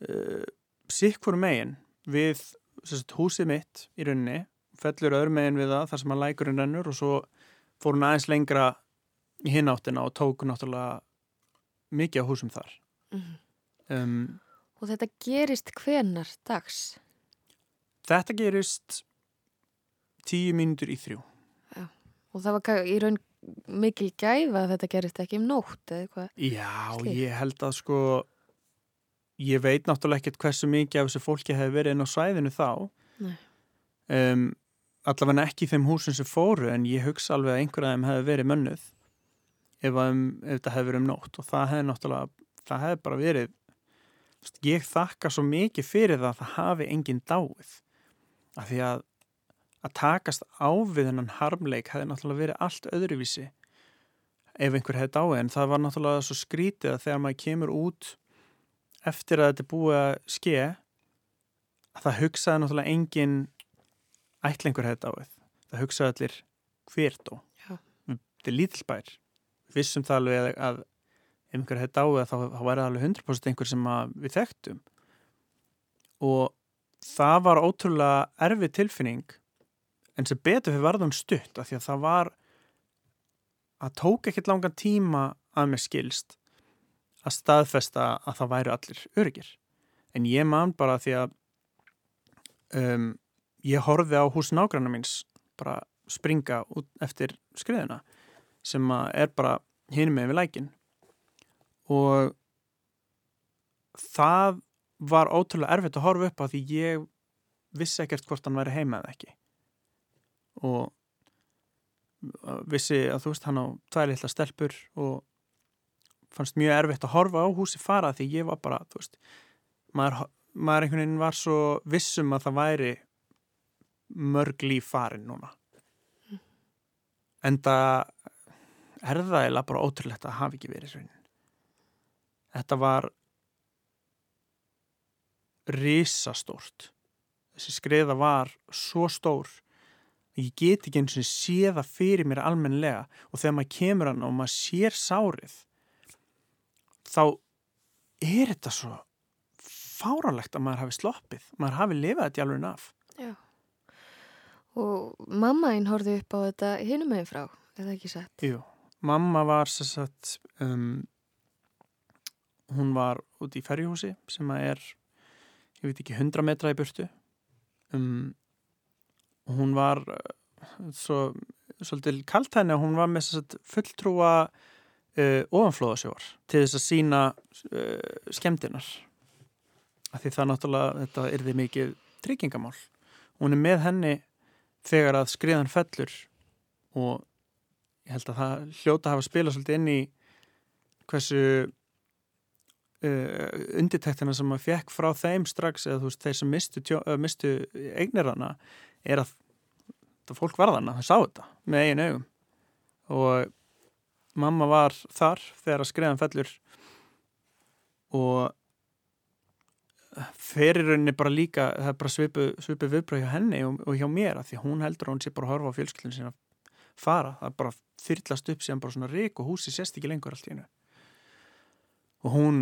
B: uh, sikkur megin við sagt, húsið mitt í rauninni fellur öðru megin við það þar sem að lækurinn rennur og svo fór hún aðeins lengra í hináttina og tók náttúrulega mikið á húsum þar mm
A: -hmm. um, Og þetta gerist hvenar dags?
B: Þetta gerist tíu mínútur í þrjú
A: Já. Og það var í raun mikil gæfa að þetta gerist ekki um nótt eða eitthvað
B: Já, Slík. ég held að sko ég veit náttúrulega ekkert hversu mikið af þessu fólki hefur verið inn á svæðinu þá um, allavega ekki þeim húsum sem fóru en ég hugsa alveg að einhverja af þeim hefur verið mönnuð ef, um, ef þetta hefur verið um nótt. Og það hefur náttúrulega það hefur bara verið ég þakka svo mikið fyrir það að það hafi enginn dáið. Af því að að takast á við hennan harmleik hefði náttúrulega verið allt öðruvísi ef einhver hefði dáið. En það var náttúrulega svo skrítið að þegar maður kemur út eftir að þetta er búið að ske að það hugsaði náttúrulega engin ætlengur á þið það hugsaði allir hvert og þetta er lítilbær vissum það alveg að ef einhver hefði dáið þá, þá væri það alveg 100% einhver sem við þekktum og það var ótrúlega erfið tilfinning en sem betur fyrir varðum stutt af því að það var að tók ekkert langan tíma að með skilst að staðfesta að það væri allir öryggir. En ég man bara því að um, ég horfið á hús nágrannar míns bara springa út eftir skriðuna sem er bara hinn með við lækin og það var ótrúlega erfitt að horfa upp á því ég vissi ekkert hvort hann væri heima eða ekki. Og vissi að þú veist hann á tvær litla stelpur og fannst mjög erfitt að horfa á húsi fara því ég var bara, þú veist maður, maður einhvern veginn var svo vissum að það væri mörg líf farin núna. Mm. Er það eða bara ótrúlegt að hafi ekki verið svona þetta var risastórt þessi skreiða var svo stór ég get ekki eins og sé það fyrir mér almenlega og þegar maður kemur hann og maður sér sárið þá er þetta svo fáralegt að maður hafi sloppið, maður hafi lifað þetta í alveg naf. Já.
A: Og mamma einn horfið upp á þetta hinum meginn frá, er það ekki sett?
B: Jú, mamma var sett, um, hún var út í ferjuhúsi sem er, ég veit ekki, 100 metra í burtu. Um, hún var uh, svo, svolítið kallt henni hún var með sett fulltrúa uh, ofanflóðasjóar til þess að sína uh, skemmtinar af því það náttúrulega þetta er því mikið tryggingamál hún er með henni þegar að skriðan fellur og ég held að það hljóta hafa spilað svolítið inn í hversu uh, undirtæktina sem maður fekk frá þeim strax eða þú veist þeir sem mistu, uh, mistu eignir hana er að það fólk varðana, það sá þetta með eigin augum. Og mamma var þar þegar að skreðan fellur og ferirunni bara líka það er bara svipu, svipu viðbröð hjá henni og, og hjá mér að því hún heldur að hún sé bara að horfa á fjölskyldin sinna fara, það bara þyrlast upp sem bara svona rík og húsi sést ekki lengur allt í hennu og hún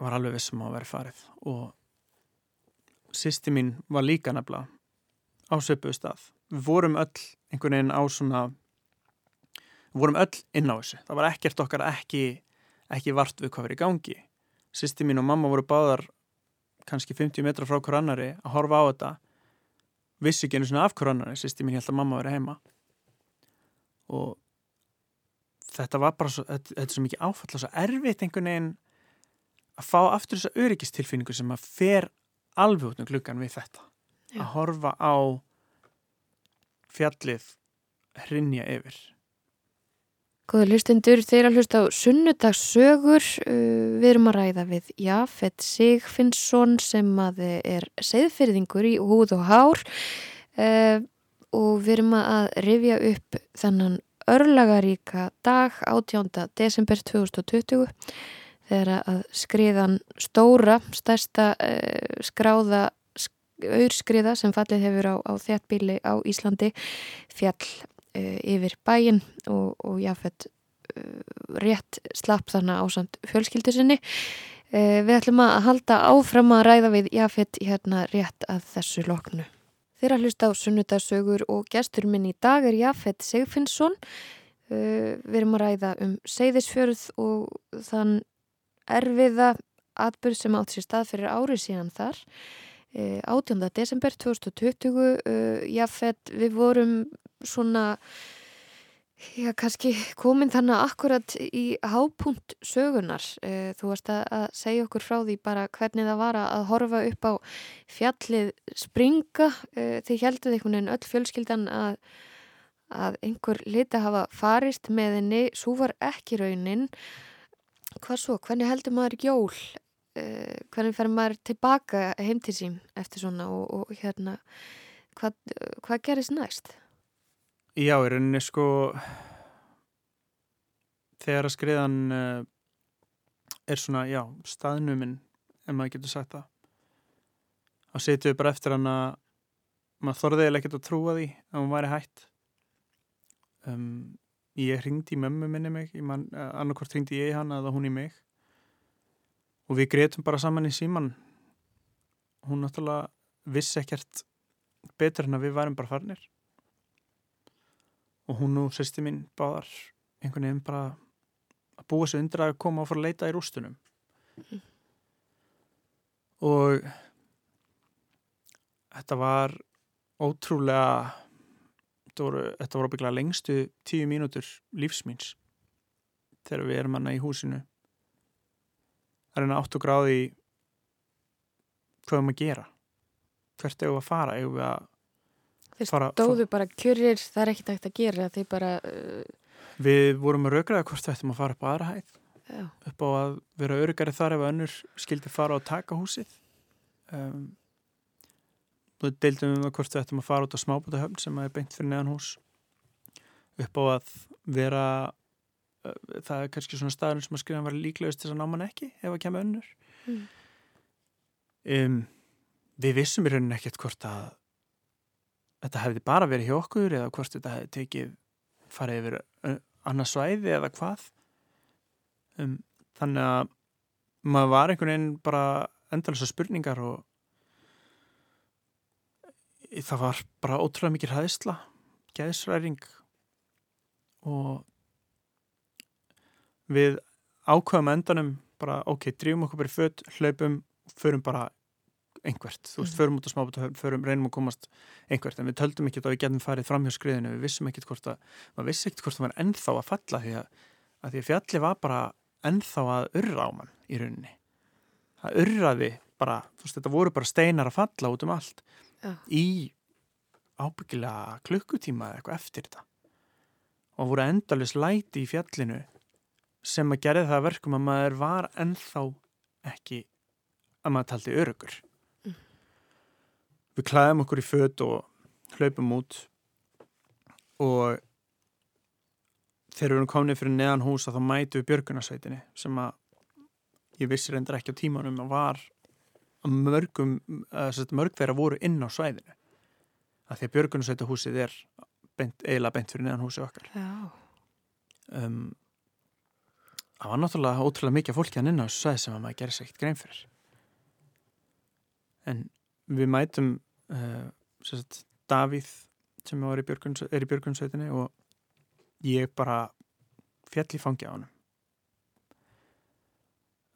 B: var alveg vissum að vera farið og sýsti mín var líka nefnilega á svipuðu stað. Við vorum öll einhvern veginn á svona við vorum öll inn á þessu. Það var ekkert okkar ekki, ekki vart við hvað verið í gangi. Sýsti mín og mamma voru báðar kannski 50 metra frá hver annari að horfa á þetta. Vissi ekki einu svona af hver annari sýsti mín held að mamma verið heima og þetta var bara svo, þetta, þetta er svo mikið áfall og svo erfitt einhvern veginn að fá aftur þessa öryggistilfinningu sem að fer alveg út um klukkan við þetta Já. að horfa á fjallið hrinja yfir
A: Góður hlustundur, þeir að hlusta á sunnudagssögur. Uh, við erum að ræða við Jafet Sigfinnsson sem að er segðfyrðingur í húð og hár uh, og við erum að rifja upp þannan örlagaríka dag 18. desember 2020 þegar að skriðan stóra, stærsta uh, skráða auðskriða sem fallið hefur á, á þjáttbíli á Íslandi fjall uh, yfir bæin og, og jáfnveld uh, rétt slapp þannig ásand fjölskyldu sinni. Uh, við ætlum að halda áfram að ræða við jáfnveld hérna rétt að þessu loknu. Þeirra hlusta á sunnudagsögur og gestur minn í dag er Jafet Sigfinnsson. Við erum að ræða um seyðisfjörð og þann erfiða atbyrð sem átt sér stað fyrir árið síðan þar. 18. desember 2020 Jafet, við vorum svona já, kannski komin þannig akkurat í hápunt sögunar eh, þú varst að segja okkur frá því bara hvernig það var að horfa upp á fjallið springa. Eh, þið helduð einhvern veginn öll fjölskyldan að, að einhver liti hafa farist með henni. Svo var ekki raunin. Hvað svo, hvernig heldur maður jól? Eh, hvernig fer maður tilbaka heim til sín eftir svona og, og hérna hvað, hvað gerist næst?
B: Já, í rauninni sko þegar að skriðan uh, er svona, já, staðnuminn ef maður getur sagt það þá setjum við bara eftir hann að maður þorðið eða ekkert að trúa því að hún væri hætt. Um, ég ringdi í mömmu minni mig uh, annarkort ringdi ég hann eða hún í mig. Og við greitum bara saman í síman hún náttúrulega vissi ekkert betur en að við værum bara farnir og hún og sérsti mín báðar einhvern veginn bara að búa sig undir að koma og fara að leita í rústunum. Mm. og þetta var ótrúlega þetta voru, þetta voru bygglega lengstu tíu mínútur lífsmýns þegar við erum hana í húsinu. Það er hana 8 gráði hvað er maður að gera. Hvert er við að fara? Er við að
A: Þeir stóðu bara kjörir, það er ekkert ekkert að gera þeir bara uh...
B: Við vorum að raugraða hvort við ættum að fara upp á aðra hæð Já. upp á að vera örugari þar ef önnur skildi fara og taka húsið um, og deildum við hvort við ættum að fara út á smábútahöfn sem er beint fyrir neðan hús upp á að vera uh, það er kannski svona staður sem að skrifa að vera líklegust til þess að ná mann ekki ef að kemja önnur mm. um, Við vissum í rauninni ekkert hvort að þetta hefði bara verið hjá okkur eða hvort þetta hefði tekið farið yfir annars svæði eða hvað. Um, þannig að maður var einhvern veginn bara endalisa spurningar og það var bara ótrúlega mikið hæðisla geðsræring og við ákveðum endanum bara ok, drýjum okkur bara í fött, hlaupum förum bara einhvert, þú veist, mm. förum út á smábútahöfn förum, reynum að komast einhvert en við töldum ekki að við getum farið fram hjá skriðinu. Við vissum ekkert hvort að, maður vissi ekkert hvort það var ennþá að falla því að, að því að fjalli var bara ennþá að urra á mann í rauninni. Það urraði bara, þú veist, þetta voru bara steinar að falla út um allt ja. í ábyggilega klukkutíma eða eitthvað eftir þetta. Og voru endalus læti í fjallinu sem að gerði það verkum að maður var ennþá ekki að maður taldi örugur við klæðum okkur í född og hlaupum út. Og þegar við erum komin fyrir neðan hús þá mætu við björgunarsveitinni sem að ég vissi reyndar ekki á tímanum að var að mörgum að mörg þeirra voru inn á svæðinu. Að því að björgunarsveitahúsið er beint, eiginlega beint fyrir neðan húsi okkar. Um, það var náttúrulega ótrúlega mikið fólki að nynna á þessu svæð sem að maður sér ekkert grein fyrir. En við mætum uh, sagt, Davíð sem er í Björgunsveitinni og ég bara fjall í fangi á hann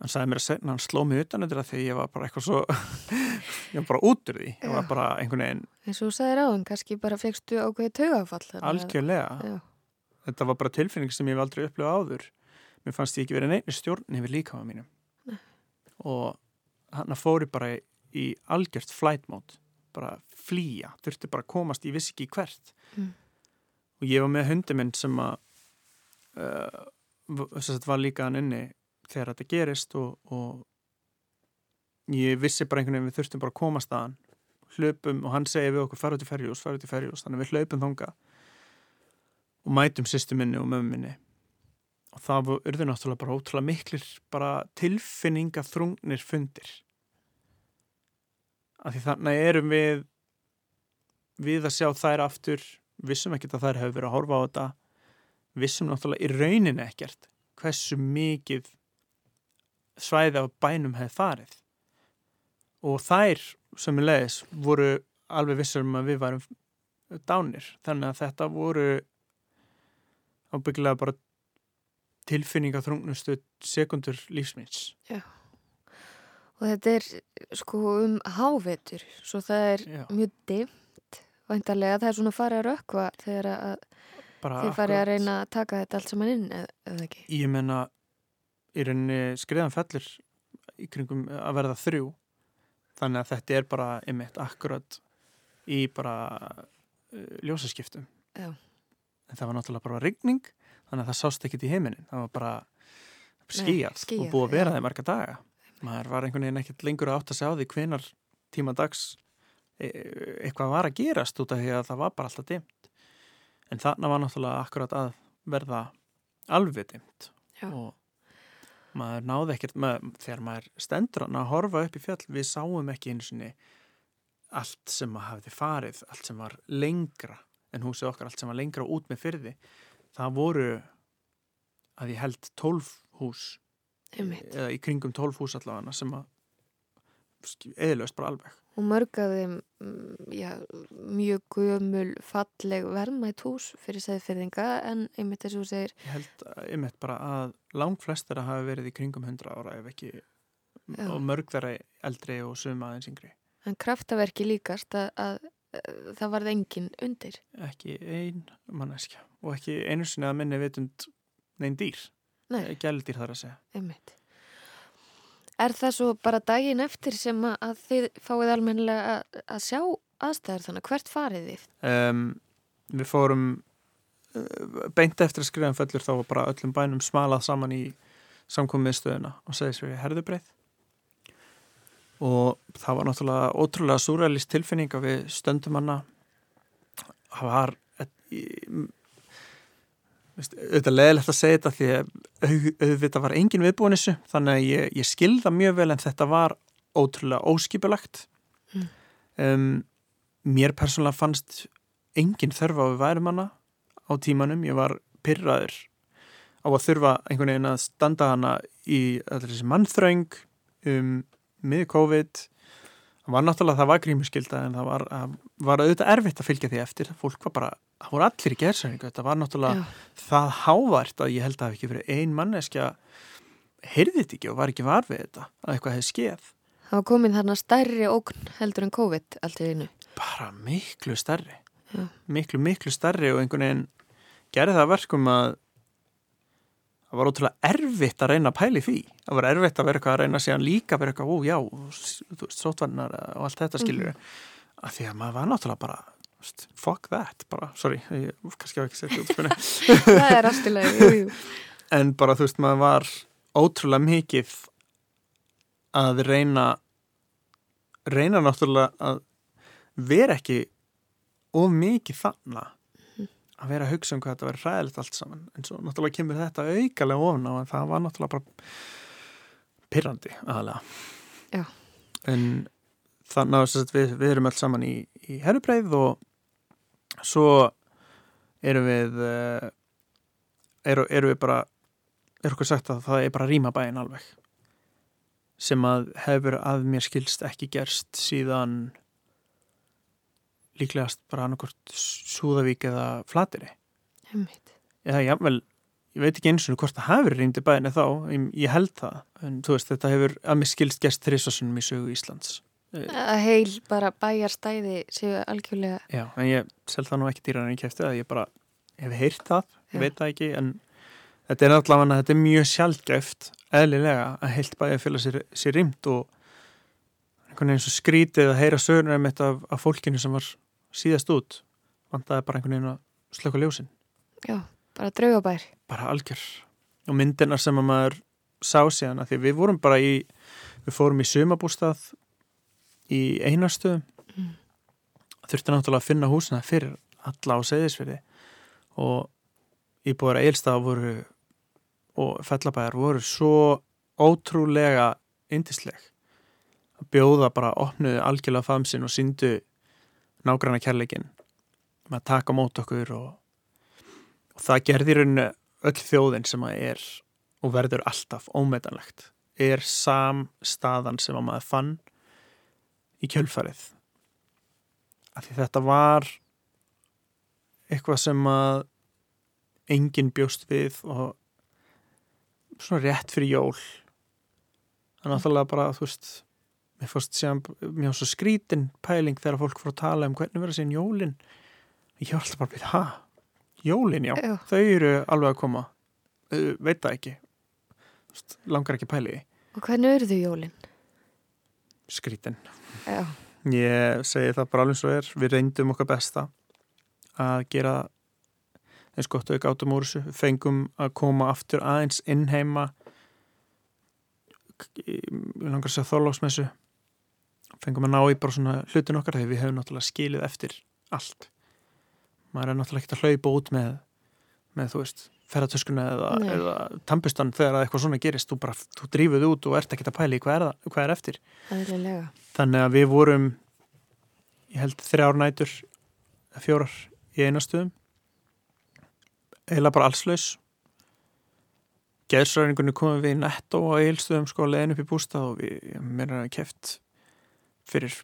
B: hann sagði mér að segna hann sló mig utan þetta þegar ég var bara eitthvað svo ég var bara út úr því. Ég var bara einhvern veginn
A: eins og þú sagði ráðum, kannski bara fegstu ákveði taugafall
B: algjörlega. Þetta var bara tilfinning sem ég hef aldrei upplöfað áður. Mér fannst ég ekki verið neina stjórn yfir líkaða mínum. Nei. og hann fóri bara í algjört flight mode bara flýja, þurfti bara að komast ég vissi ekki hvert. Mm. og ég var með hundi minn sem að uh, þetta var líka hann inni þegar þetta gerist og, og ég vissi bara einhvern veginn við þurftum bara að komast að hann. Hlöpum og hann segi við okkur fara út í ferjús, fara út í ferjús þannig við hlöpum þonga og mætum sýstu minni og mömmu minni. Og það urði náttúrulega bara ótrúlega miklir bara tilfinninga þrungnir fundir af því þannig erum við við að sjá þær aftur vissum ekkert að þær hefur verið að horfa á þetta vissum náttúrulega í rauninni ekkert hversu mikið svæði af bænum hefði farið. Og þær sem er leiðis voru alveg vissur um að við varum dánir. Þannig að þetta voru ábyggilega bara tilfinninga þrungnustu sekundur lífsmins
A: Já og þetta er sko um hávetur svo það er
B: Já.
A: mjög dimt væntarlega það er svona farið að rökkva þegar að þið farið að reyna að taka þetta allt saman inn eða, ekki?
B: Ég menna í rauninni skriðan fellir í kringum að verða þrjú. Þannig að þetta er bara einmitt akkurat í bara uh, ljósaskiptum.
A: Já.
B: en það var náttúrulega bara rigning þannig að það sást ekkit í heiminin það var bara skíjað og búið að vera það í marga daga maður var einhvern veginn ekkert lengur að átta sig á því hvenar tíma dags e eitthvað var að gerast út af því að það var bara alltaf dimt en þarna var náttúrulega akkurat að verða alveg dimt
A: Já.
B: og maður náði ekkert með, þegar maður stendur að horfa upp í fjall við sáum ekki einu sinni allt sem að hafði farið allt sem var lengra en húsið okkar allt sem var lengra út með fyrði það voru að ég held 12 hús. Eða í kringum 12 hús allavega sem að eðlaust bara alveg.
A: Og mörg af þeim mm, já, mjög gömul falleg verðmætt hús fyrir segðfyrðinga en einmitt þess að þú segir
B: ég held að- einmitt bara að langt flestir að hafa verið í kringum 100 ára ef ekki
A: Já.
B: og mörg þeirra eldri og suma aðeins yngri.
A: En kraftaverki líkast að, að, að það varð engin undir.
B: Ekki ein manneskja og ekki einu sinni að minni vitund neinn dýr,
A: Nei,
B: gældýr þar að segja.
A: Einmitt. Er það svo bara daginn eftir sem að, þið fáið almennilega að, að sjá aðstæður þannig, hvert farið þið?
B: um, við fórum uh, beint eftir að skrifa um fellur þá var bara öllum bænum smalað saman í samkomiðstöðuna og segðis við herðubreið og það var náttúrulega ótrúlega súrælist tilfinning að við stöndum hana. Það var veist, auðvitað leðilegt að segja þetta því að au- auðvitað var engin viðbúin þessu þannig að ég, ég skilða mjög vel en þetta var ótrúlega óskipulagt
A: Mm.
B: um, mér persónulega fannst engin þörfa á við værum hana á tímanum, ég var pyrraður á að þurfa einhvern veginn að standa hana í allir þessi mannþröng um miður COVID var náttúrulega, það var grímuskylda en það var, að, var auðvitað erfitt að fylgja því eftir fólk var bara, það voru allir í gerðsæringu þetta var náttúrulega
A: Já.
B: það hávært að ég held að það hafi ekki verið ein manneskja heyrði þetta ekki og var ekki var við þetta að eitthvað hefði skeð
A: Það var komin þarna stærri ógn heldur en COVID allt í einu.
B: bara miklu stærri
A: Já.
B: miklu, miklu stærri og einhvern veginn gerði það að verkum að það var ótrúlega erfitt að reyna að pæli því. Það var erfitt að vera eitthvað að reyna síðan líka að vera eitthvað, ó já, þú veist, sótvarnar og allt þetta skilur mm að því að maður var náttúrulega bara fuck that, bara, sorry ég, kannski hafa ekki út spynu
A: það er aftilega, jú, jú.
B: en bara þú veist, maður var ótrúlega mikið að reyna reyna náttúrulega að vera ekki of mikið þannig að vera að hugsa um hvað þetta verið ræðilegt allt saman en svo náttúrulega kemur þetta aukalega ofna og það var náttúrulega bara pyrrandi aðalega
A: Já.
B: en þannig að við, við erum alls saman í, í herrubreið og svo erum við uh, eru, eru við bara er okkur sagt að það er bara rýma bæinn alveg sem að hefur að mér skilst ekki gerst síðan líklegast bara annarkort Súðavík eða Flateri eða jável, ég veit ekki eins og hvort það hefur rýmdi bæinn þá, ég, ég held það. En þú veist, þetta hefur að mér skilst gerst þrisvarsunum í sögu Íslands.
A: Að heil bara bæjarstæði séu algjörlega,
B: Já, en ég sel það nú ekki dýrar en ég kefti það, ég bara hef heyrt það, ég
A: Já.
B: veit það ekki en þetta er allavega, þetta er mjög sjálfgæft eðlilega að heilt bæði fylga sér, sér rýmt og einhvern veginn svo skrítið að heyra sögurnar einmitt af, af fólkinu sem var síðast út vandaði bara einhvern veginn að slöka ljósin.
A: Já, Bara draugabær.
B: bara algjör. Og myndina sem að maður sá síðan að því við vorum bara í við fórum í sumabústað í einastöðum
A: Mm.
B: þurfti náttúrulega að finna húsina fyrir alla á segðisfyrði og íbúðar eilstaða voru og fellabæðar voru svo ótrúlega indisleg að bjóða bara opnuðu algjörlega famsin og síndu nágranna kærleikin með að taka mót okkur og, og það gerði í rauninu öll þjóðin sem að er og verður alltaf ómetanlegt. Er samstaðan sem að maður fann í kjölfarið. Af því þetta var eitthvað sem að enginn bjóst við og svona rétt fyrir jól. Það er náttúrulega bara þú veist mér fórst séðan mjög svo skrítin pæling þegar fólk fór að tala um hvernig verður síðan jólin ég var alltaf bara að byrja, ha? Jólin, já,
A: Já.
B: þau eru alveg að koma uh, veit það ekki langar ekki pæli.
A: Og hvernig eru þau jólinn?
B: skrítin
A: Já.
B: Ég segi það bara alveg svo er, við reyndum okkar besta að gera eins gott við gátum úr þessu, fengum að koma aftur aðeins inn heima, við langar að segja þorlóksmessu, fengum að ná í bara svona hlutin okkar þegar við hefum náttúrulega skilið eftir allt. Maður er náttúrulega ekkert að hlaupa út með, með þú veist, ferðartöskuna eða, eða tampustan þegar að eitthvað svona gerist, þú bara, þú drífuð út og ert ekkert að pæla í hvað er, það, hvað er eftir.
A: Æðlilega.
B: Þannig að við vorum ég held þrjár nætur fjórar í einastuðum eiginlega bara allslaus geðsræðingunni komum við í netto á eilstuðum sko leðin upp í bústað og við mér er að keft fyrir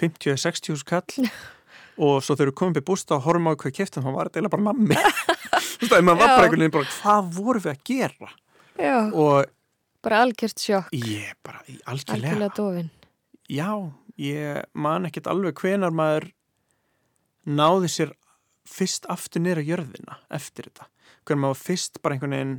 B: 50-60 skall og svo við komum upp í bústað og horfum á hvað keftum þá var þetta eiginlega bara nammi þú veist að maður var bara einhvern veginn hvað vorum við að gera
A: Já.
B: og
A: Bara algjört sjokk.
B: ég bara algjörlega
A: Algjörlega dofin.
B: Já, ég man ekkert alveg hvenar maður náði sér fyrst aftur á jörðina eftir þetta. Hvernig maður fyrst bara einhvern veginn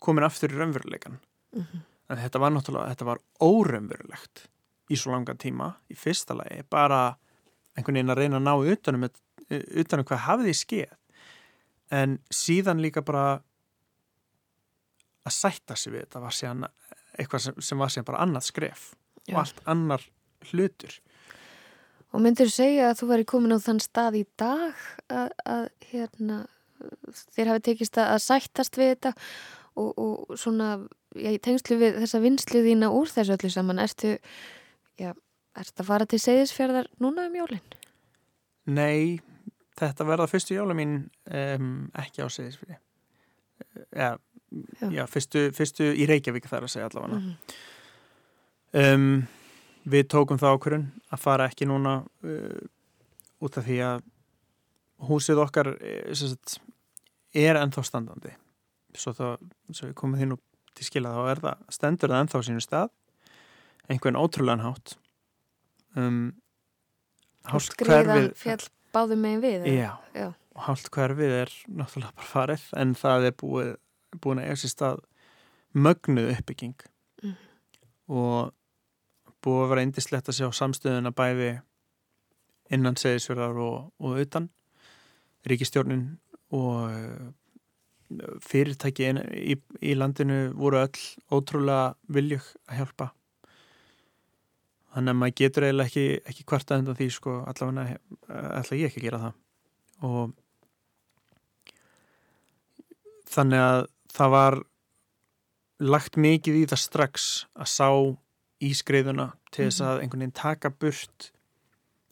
B: komin aftur í raunveruleikan.
A: Mhm.
B: En þetta var náttúrulega, þetta var óraunverulegt í svo langa tíma, í fyrsta lagi, bara einhvern veginn að reyna að ná utanum, utanum hvað hafði skeð. En síðan líka bara að sætta sig við þetta var síðan eitthvað sem, sem var síðan bara annað skref
A: Já.
B: og allt annar hlutur.
A: Og myndir þú segja að þú væri komin á þann stað í dag að, að hérna, þér hafi tekist að, að sættast við þetta og, og svona, í tengslu við þessa vinslu þína úr þessu öllu saman, ertu, já, ertu að fara til segðisfjörðar núna um jólinn?
B: Nei, þetta verða fyrstu jóla mín um, ekki á seðisfyrir. Ja,
A: Já.
B: já, fyrstu, fyrstu í Reykjavík þar að segja allavega.
A: Mm.
B: Um, við tókum það ákvörun að fara ekki núna uh, út af því að húsið okkar eh, sagt, er ennþá standandi. Svo þá, svo við komum þín og til skila þá er það, stendur það ennþá sínu stað, einhvern ótrúlegan hátt. Um,
A: skriðan
B: hverfið-
A: fjall báðum megin við?
B: Já,
A: Já.
B: og hálft hverfið er náttúrulega bara farið en það er búið, búin að eiga sér stað mögnuð uppbygging
A: Mhm.
B: og búið að vera indislegt að sjá samstöðuna bæði innan segisverðar og, og utan ríkistjórnin og eh, fyrirtæki í, í landinu voru öll ótrúlega viljug að hjálpa þannig að maður getur eiginlega ekki, ekki kvartað undan því sko allavega ætla ég ekki að gera það. Og þannig að það var lagt mikið í það strax að sá ískriðuna til þess að einhvern veginn taka burt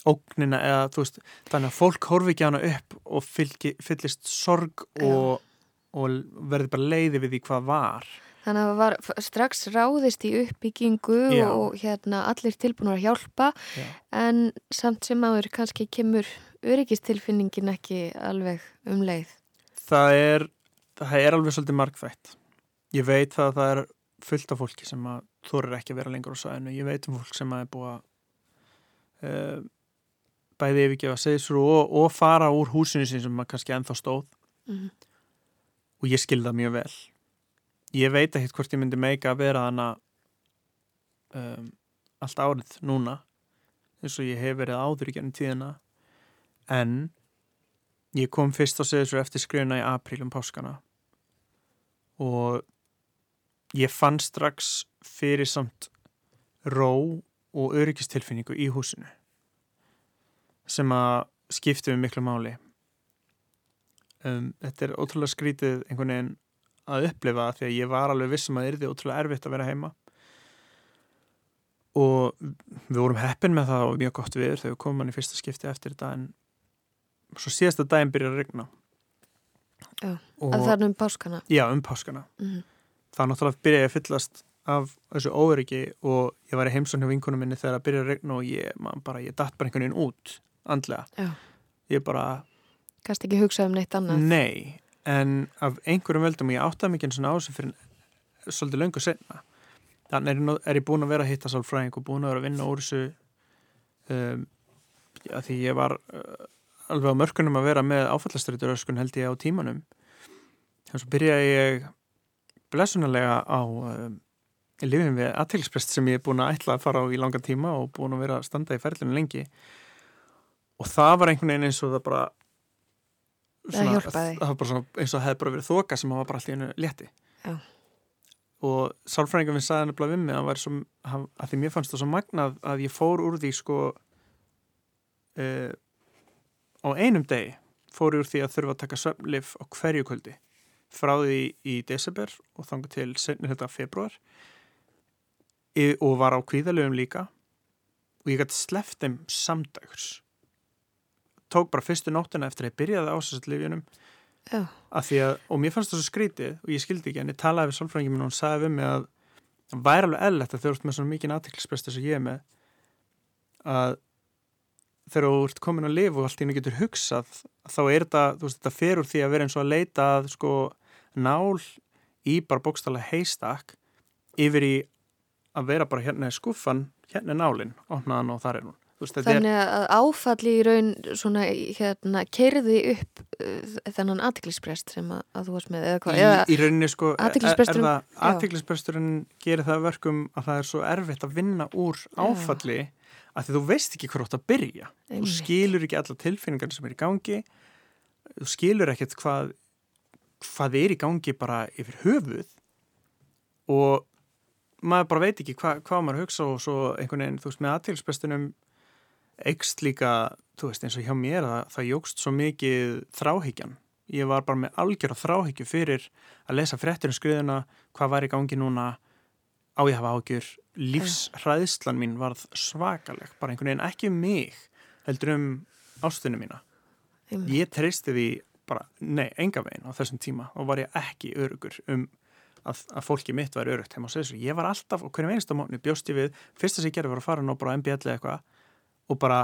B: ógnina eða þú veist þannig að fólk horfi ekki á hana upp og fylgi, fyllist sorg og, og verði bara leiði við því hvað var
A: Þannig að það var strax ráðist í uppbyggingu
B: Já.
A: og hérna allir tilbúinur að hjálpa
B: Já.
A: en samt sem áður kannski kemur öryggistilfinningin ekki alveg um leið.
B: það er, það er alveg svolítið markþætt. Ég veit það að það er fullt af fólki sem að þorir ekki að vera lengur á sæðinu. Ég veit um fólk sem að er búið að uh, bæði yfirgefa segisfrú og, og fara úr húsinu sín sem að kannski ennþá stóð
A: Mm.
B: og ég skil það mjög vel. Ég veit ekkert hvort ég myndi meika að vera hana um, allt árið núna eins og ég hef verið áður í gennum tíðina. En ég kom fyrst á seðisverð eftir skrifuna í apríl um páskana. Og ég fann strax fyrir samt ró og öryggistilfinningu í húsinu sem að skipti við miklu máli. Um, þetta er ótrúlega skrítið einhvern veginn að upplifa því að ég var alveg vissum að það erði ótrúlega erfitt að vera heima. Og við vorum heppin með það og mjög gott viður þegar við komum hann í fyrsta skipti eftir þetta en svo síðasta daginn byrjar að regna
A: Já, að það er um páskana?
B: Já, um páskana.
A: Mm -hmm.
B: Það náttúrulega byrjaði að fyllast af þessu óöryggi og ég var í heimsókn hjá vinkunum minni þegar það byrjaði að regna og ég, bara, ég datt bara einhvern veginn út andlega.
A: Já.
B: Ég bara
A: Kannski ekki hugsa um neitt annað?
B: Nei, en af einhverjum veldum og ég áttaði mikið svona á þessu fyrir svolítið löngu senna þannig er, er ég búin að vera að hitta sálfræðing og búin að vera að vinna úr þessu um, já, því ég var uh, alveg á mörkunum að vera með áfallastrætur öskun held ég á tímanum. Þannig að byrjaði ég blessunarlega á um, lifin við aðtilsprest sem ég er búin að ætla að fara á í langa tíma og búin að vera að standa í ferlinu lengi. Og það var einhvern veginn eins og það bara
A: það hjálpaði.
B: það var bara svona, eins og það hefði bara verið þoka sem var bara allt í einu létti.
A: Já.
B: og sálfræðingum við sagði nefnilega við mig að, svo, að því mér fannst það svo magnað að ég fór úr því sko uh, á einum degi fór úr því að þurfa að taka sömlif á hverju kvöldi. Frá því í desember og þangu til senni þetta februar og var á kvíðalöfum líka. Og ég gæti sleft þeim samdags tók bara fyrstu nóttina eftir að ég byrjaði ásæstlifjunum og mér fannst það svo skrítið og ég skildi ekki en ég talaði við sálfræðingin minn og hún sagði við mig að það væri alveg ellett að þau ert með svona mikið aðtiklisprest þess að ég er með að þegar þú ert komin að lifa og allt í henni getur hugsað þá er þetta, þú veist, þetta fer úr því að vera eins og að leita að sko nál í bara bókstala heistak yfir í að vera bara hérna í skuffan, hérna er nálinn opnaðan og þar er hún
A: Veist, Þannig að áfalli í raun svona hérna kerði upp uh, þennan aðtiklisprest sem að, að þú varst með eða hvað?
B: Í, í rauninni sko aðtiklispresturinn gerir það verkum að það er svo erfitt að vinna úr áfalli já. að því þú veist ekki átt að byrja. Einmitt. Þú skilur ekki alla tilfinningar sem er í gangi þú skilur ekkert hvað hvað er í gangi bara yfir höfuð og maður bara veit ekki hva, hvað maður hugsa og svo einhvern veginn, þú veist, með aðtilsprestunum eikst líka, þú veist eins og hjá mér að það jógst svo mikið þráhyggjan. Ég var bara með algjör á þráhyggju fyrir að lesa frettir um skriðuna, hvað var í gangi núna á ég hafa ágjur lífsræðslan mín varð svakaleg, bara einhvern veginn ekki um mig heldur um ástunum mína. Ég treysti því bara, nei, enga veginn á þessum tíma og var ég ekki örugur um að, að fólki mitt var örugt heim á þessu. Ég var alltaf, og hvernig einsta mónu bjóst ég við, fyrsta sem ég gerði var að fara ná bara á MBL eða eitthvað og bara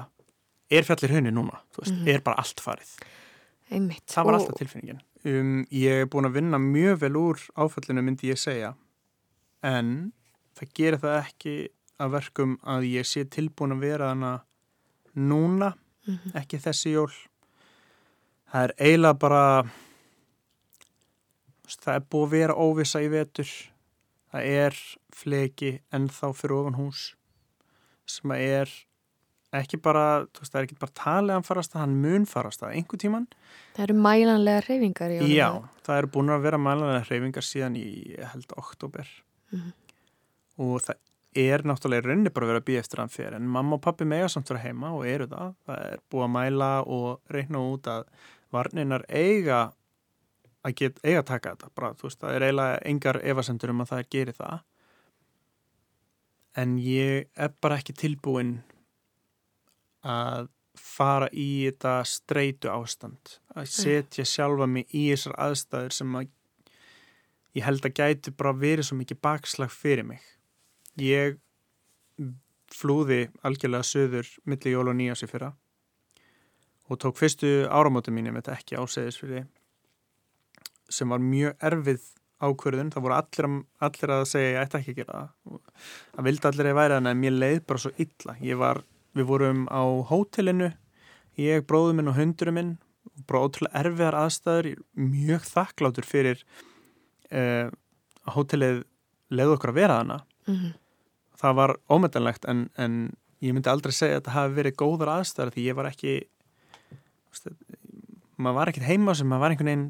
B: er fjallir henni núna, þú veist, mm -hmm. er bara allt farið.
A: Einmitt.
B: Það var og... alltaf tilfinningin. Um, ég er búin að vinna mjög vel úr áfallinu myndi ég segja, en það gerir það ekki að verkum að ég sé tilbúin að vera hana núna, mm -hmm. ekki þessi jól. Það er eiginlega bara, það er búin að vera óvisa í vetur, það er fleki ennþá fyrir ofan hús sem er ekki bara, þú veist, það er ekki bara talið að hann farast að hann mun farast að einhver tíman
A: Það eru mælanlega hreyfingar í
B: ánum Já, það eru búin að vera mælanlega hreyfingar síðan í, held, oktober mm -hmm. og það er náttúrulega raunni bara að vera að býja eftir hann fyrir en mamma og pappi mega samt vera heima og eru það. Það er búið að mæla og reikna út að varninar eiga að get, eiga að taka þetta bara, þú veist, það er eiginlega engar evasendur um að það gerir það. En ég er bara ekki tilbúin að fara í þetta streitu ástand að setja sjálfa mig í þessar aðstæður sem að ég held að gæti bara verið svo mikið bakslag fyrir mig. Ég flúði algjörlega söður millir jól og nýjási fyrra og tók fyrstu áramótu mín ég veit ekki ásæðisfyrir sem var mjög erfið ákverðun, það voru allir, allir að segja ég ætti ekki að gera það. Það vildi allir að ég væri þannig að mér leið bara svo illa. Ég var Við vorum á hótelinu, ég, bróðum minn og hundurum minn, bara ótrúlega erfiðar aðstæður, mjög þakklátur fyrir að hótelið leiði okkur að vera hana. Mm -hmm. Það var ómetanlegt en, en ég myndi aldrei segja að það hafi verið góðar aðstæður því ég var ekki, maður var ekkert heima sem maður var einhvern veginn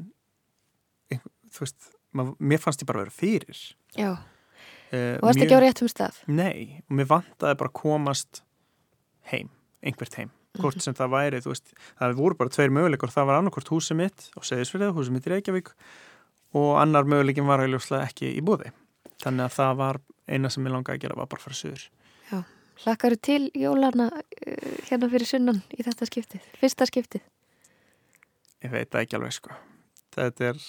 B: einhver, þú veist, maður, mér fannst ég bara að vera fyrir
A: Já,
B: uh,
A: og varst ekki á réttum stað
B: Nei, og mér vantaði bara að komast heim, einhvert heim. Hvort sem það væri, þú veist, það voru bara tveir möguleikar, það var annarkort húsið mitt og segðisverðið, húsið mitt í Reykjavík og annar möguleikin var auðvitað ekki í búði, þannig að það var eina sem ég langaði að gera var bara að fara söður
A: Já, hlakkaru til jólana uh, hérna fyrir sunnan í þetta skiptið, fyrsta skiptið.
B: Ég veit það ekki alveg sko. Þetta er,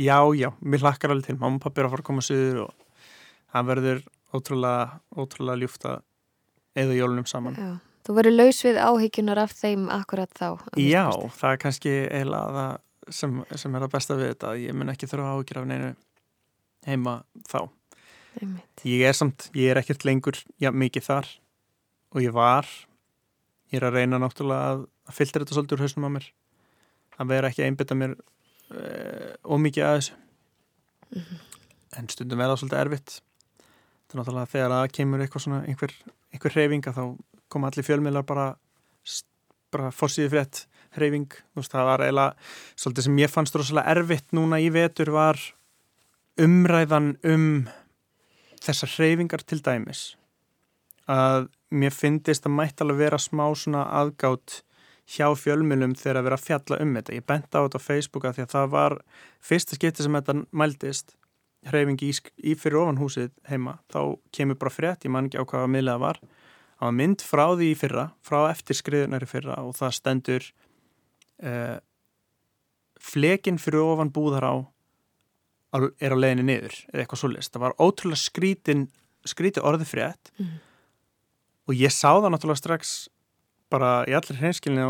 B: já, já mér hlakkar alveg til, mamma og pappi er að fara að koma söður og það verður ótrúlega, ótrúlega ljúft að eða jólunum saman
A: Já Þú verður laus við áhyggjunar af þeim akkurat þá.
B: Já, það er kannski eiginlega það sem, sem er að besta við þetta. Ég mun ekki þurfa áhyggjur af neinu heima þá.
A: Einmitt.
B: Ég er samt, ég er ekkert lengur já, mikið þar og ég var. Ég er að reyna náttúrulega að, að fylgta þetta svolítið úr hausnum á mér. Að vera ekki að einbita mér uh, ómikið að þessu.
A: Mm -hmm.
B: En stundum er það svolítið erfitt. Það er náttúrulega þegar að kemur svona einhver, einhver hreyfinga þá koma allir fjölmiðlar bara, bara fórsýði frétt hreyfing, veist, það var eiginlega svolítið sem ég fannst rosalega erfitt núna í vetur var umræðan um þessar hreyfingar til dæmis. Að mér finnist að mætti alveg vera smá svona aðgátt hjá fjölmiðlum þegar að vera að fjalla um þetta. Ég bent á þetta á Facebooka því að það var fyrsta skipti sem þetta mældist hreyfingi í, í fyrir ofan húsið heima. Þá kemur bara frétt, ég man ekki á hvaða miðlega var Það var mynd frá því í fyrra, frá eftir skriðunar í fyrra og það stendur uh, flekin fyrir ofan búðar á er á leginni niður eða eitthvað svo list. Það var ótrúlega skrítin, skríti orði frétt mm. og ég sá það náttúrulega strax bara í allir hreinskilni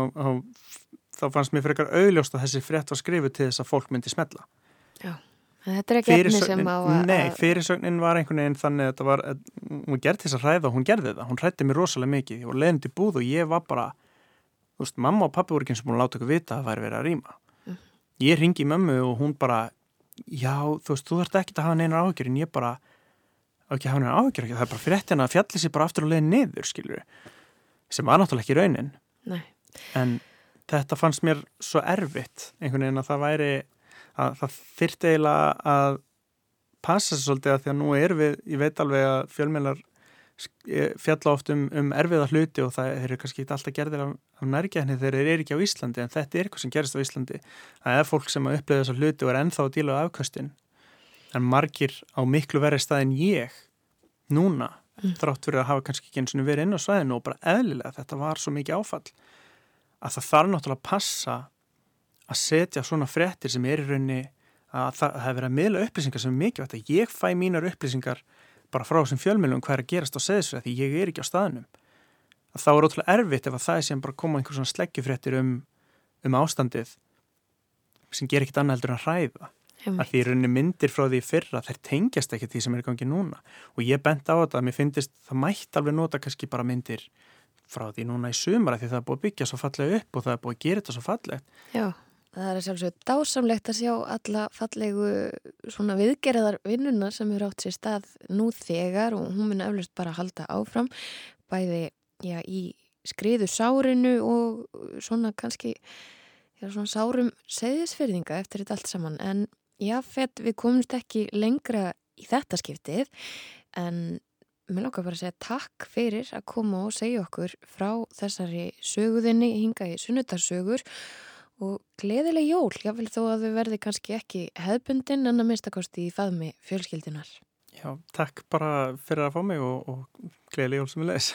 B: þá fannst mér fyrir eitthvað auðljóst að þessi frétt var skrifuð til þess að fólk myndi smetla.
A: Þetta er ekki efni sem á að...
B: Nei, fyrirsögnin var einhvern veginn þannig að þetta var, hún gerði þess að hræða hún gerði það, hún hrætti mér rosalega mikið, ég var leðin til búð og ég var bara, þú veist, mamma og pappi voru ekki eins og búin að láta okkur vita að það væri verið að rýma. Mm. Ég ringi mömmu og hún bara, já, þú veist, þú þarf ekki að hafa neina áhyggjur en ég bara, ekki hafa neina áhyggjur, það er bara fyrir þetta að fjalli sér bara aftur og leðin niður, skilur sem var þetta fannst mér svo erfitt, einhvern veginn að það væri að það þyrti eiginlega að passa sér svolítið að því að nú er við, ég veit alveg að fjölmjölar fjalla oft um, um erfiða hluti og það eru kannski ekki alltaf gerðir af, af nærgæðinni þegar þeir eru ekki á Íslandi en þetta er eitthvað sem gerist á Íslandi það er fólk sem að upplega þessa hluti og er ennþá að díla á afkastin en margir á miklu verið stað en ég núna mm. þrátt fyrir að hafa kannski ekki eins og verið inn á svæðinu og bara eðlilega þetta var svo mikið áfall að það þarf náttúrulega að passa að setja svona frettir sem er í raunni að það hefur verið að miðla upplýsingar sem er mikilvægt að ég fæ mínar upplýsingar bara frá þessum fjölmjölum hvað er að gerast á seðisfrið því ég er ekki á staðnum. Að þá er ótrúlega erfitt ef að það er sem bara koma einhver svona sleggjufréttir um, um ástandið sem ger ekkit annað heldur en að hræða. Að því rauninni myndir frá því fyrra þær tengjast ekki því sem er í gangi núna. Og ég bent á þetta að mér finnist það mætt alveg nota kannski bara myndir frá því núna í sumara því það er búið að byggja svo fallega upp og það er búið að gera þetta svo fallegt.
A: Já Það er sjálfsög dásamlegt að sjá alla fallegu svona viðgerðar vinnuna sem eru átt sér stað nú þegar og hún minna eflust bara halda áfram bæði já, í skriðu sárinu og svona kannski já, svona sárum segðisfyrðinga eftir þetta allt saman. En já, fett við komumst ekki lengra í þetta skiptið en mér lókar bara að segja takk fyrir að koma og segja okkur frá þessari söguðinni hinga í sunnudarsögur og gleðileg jól, jáfnvel þó að þau verði kannski ekki hefðbundin en að minnstakosti í faðmi fjölskyldinar.
B: Já, takk bara fyrir að fá mig og, og gleðileg jól sem við leys.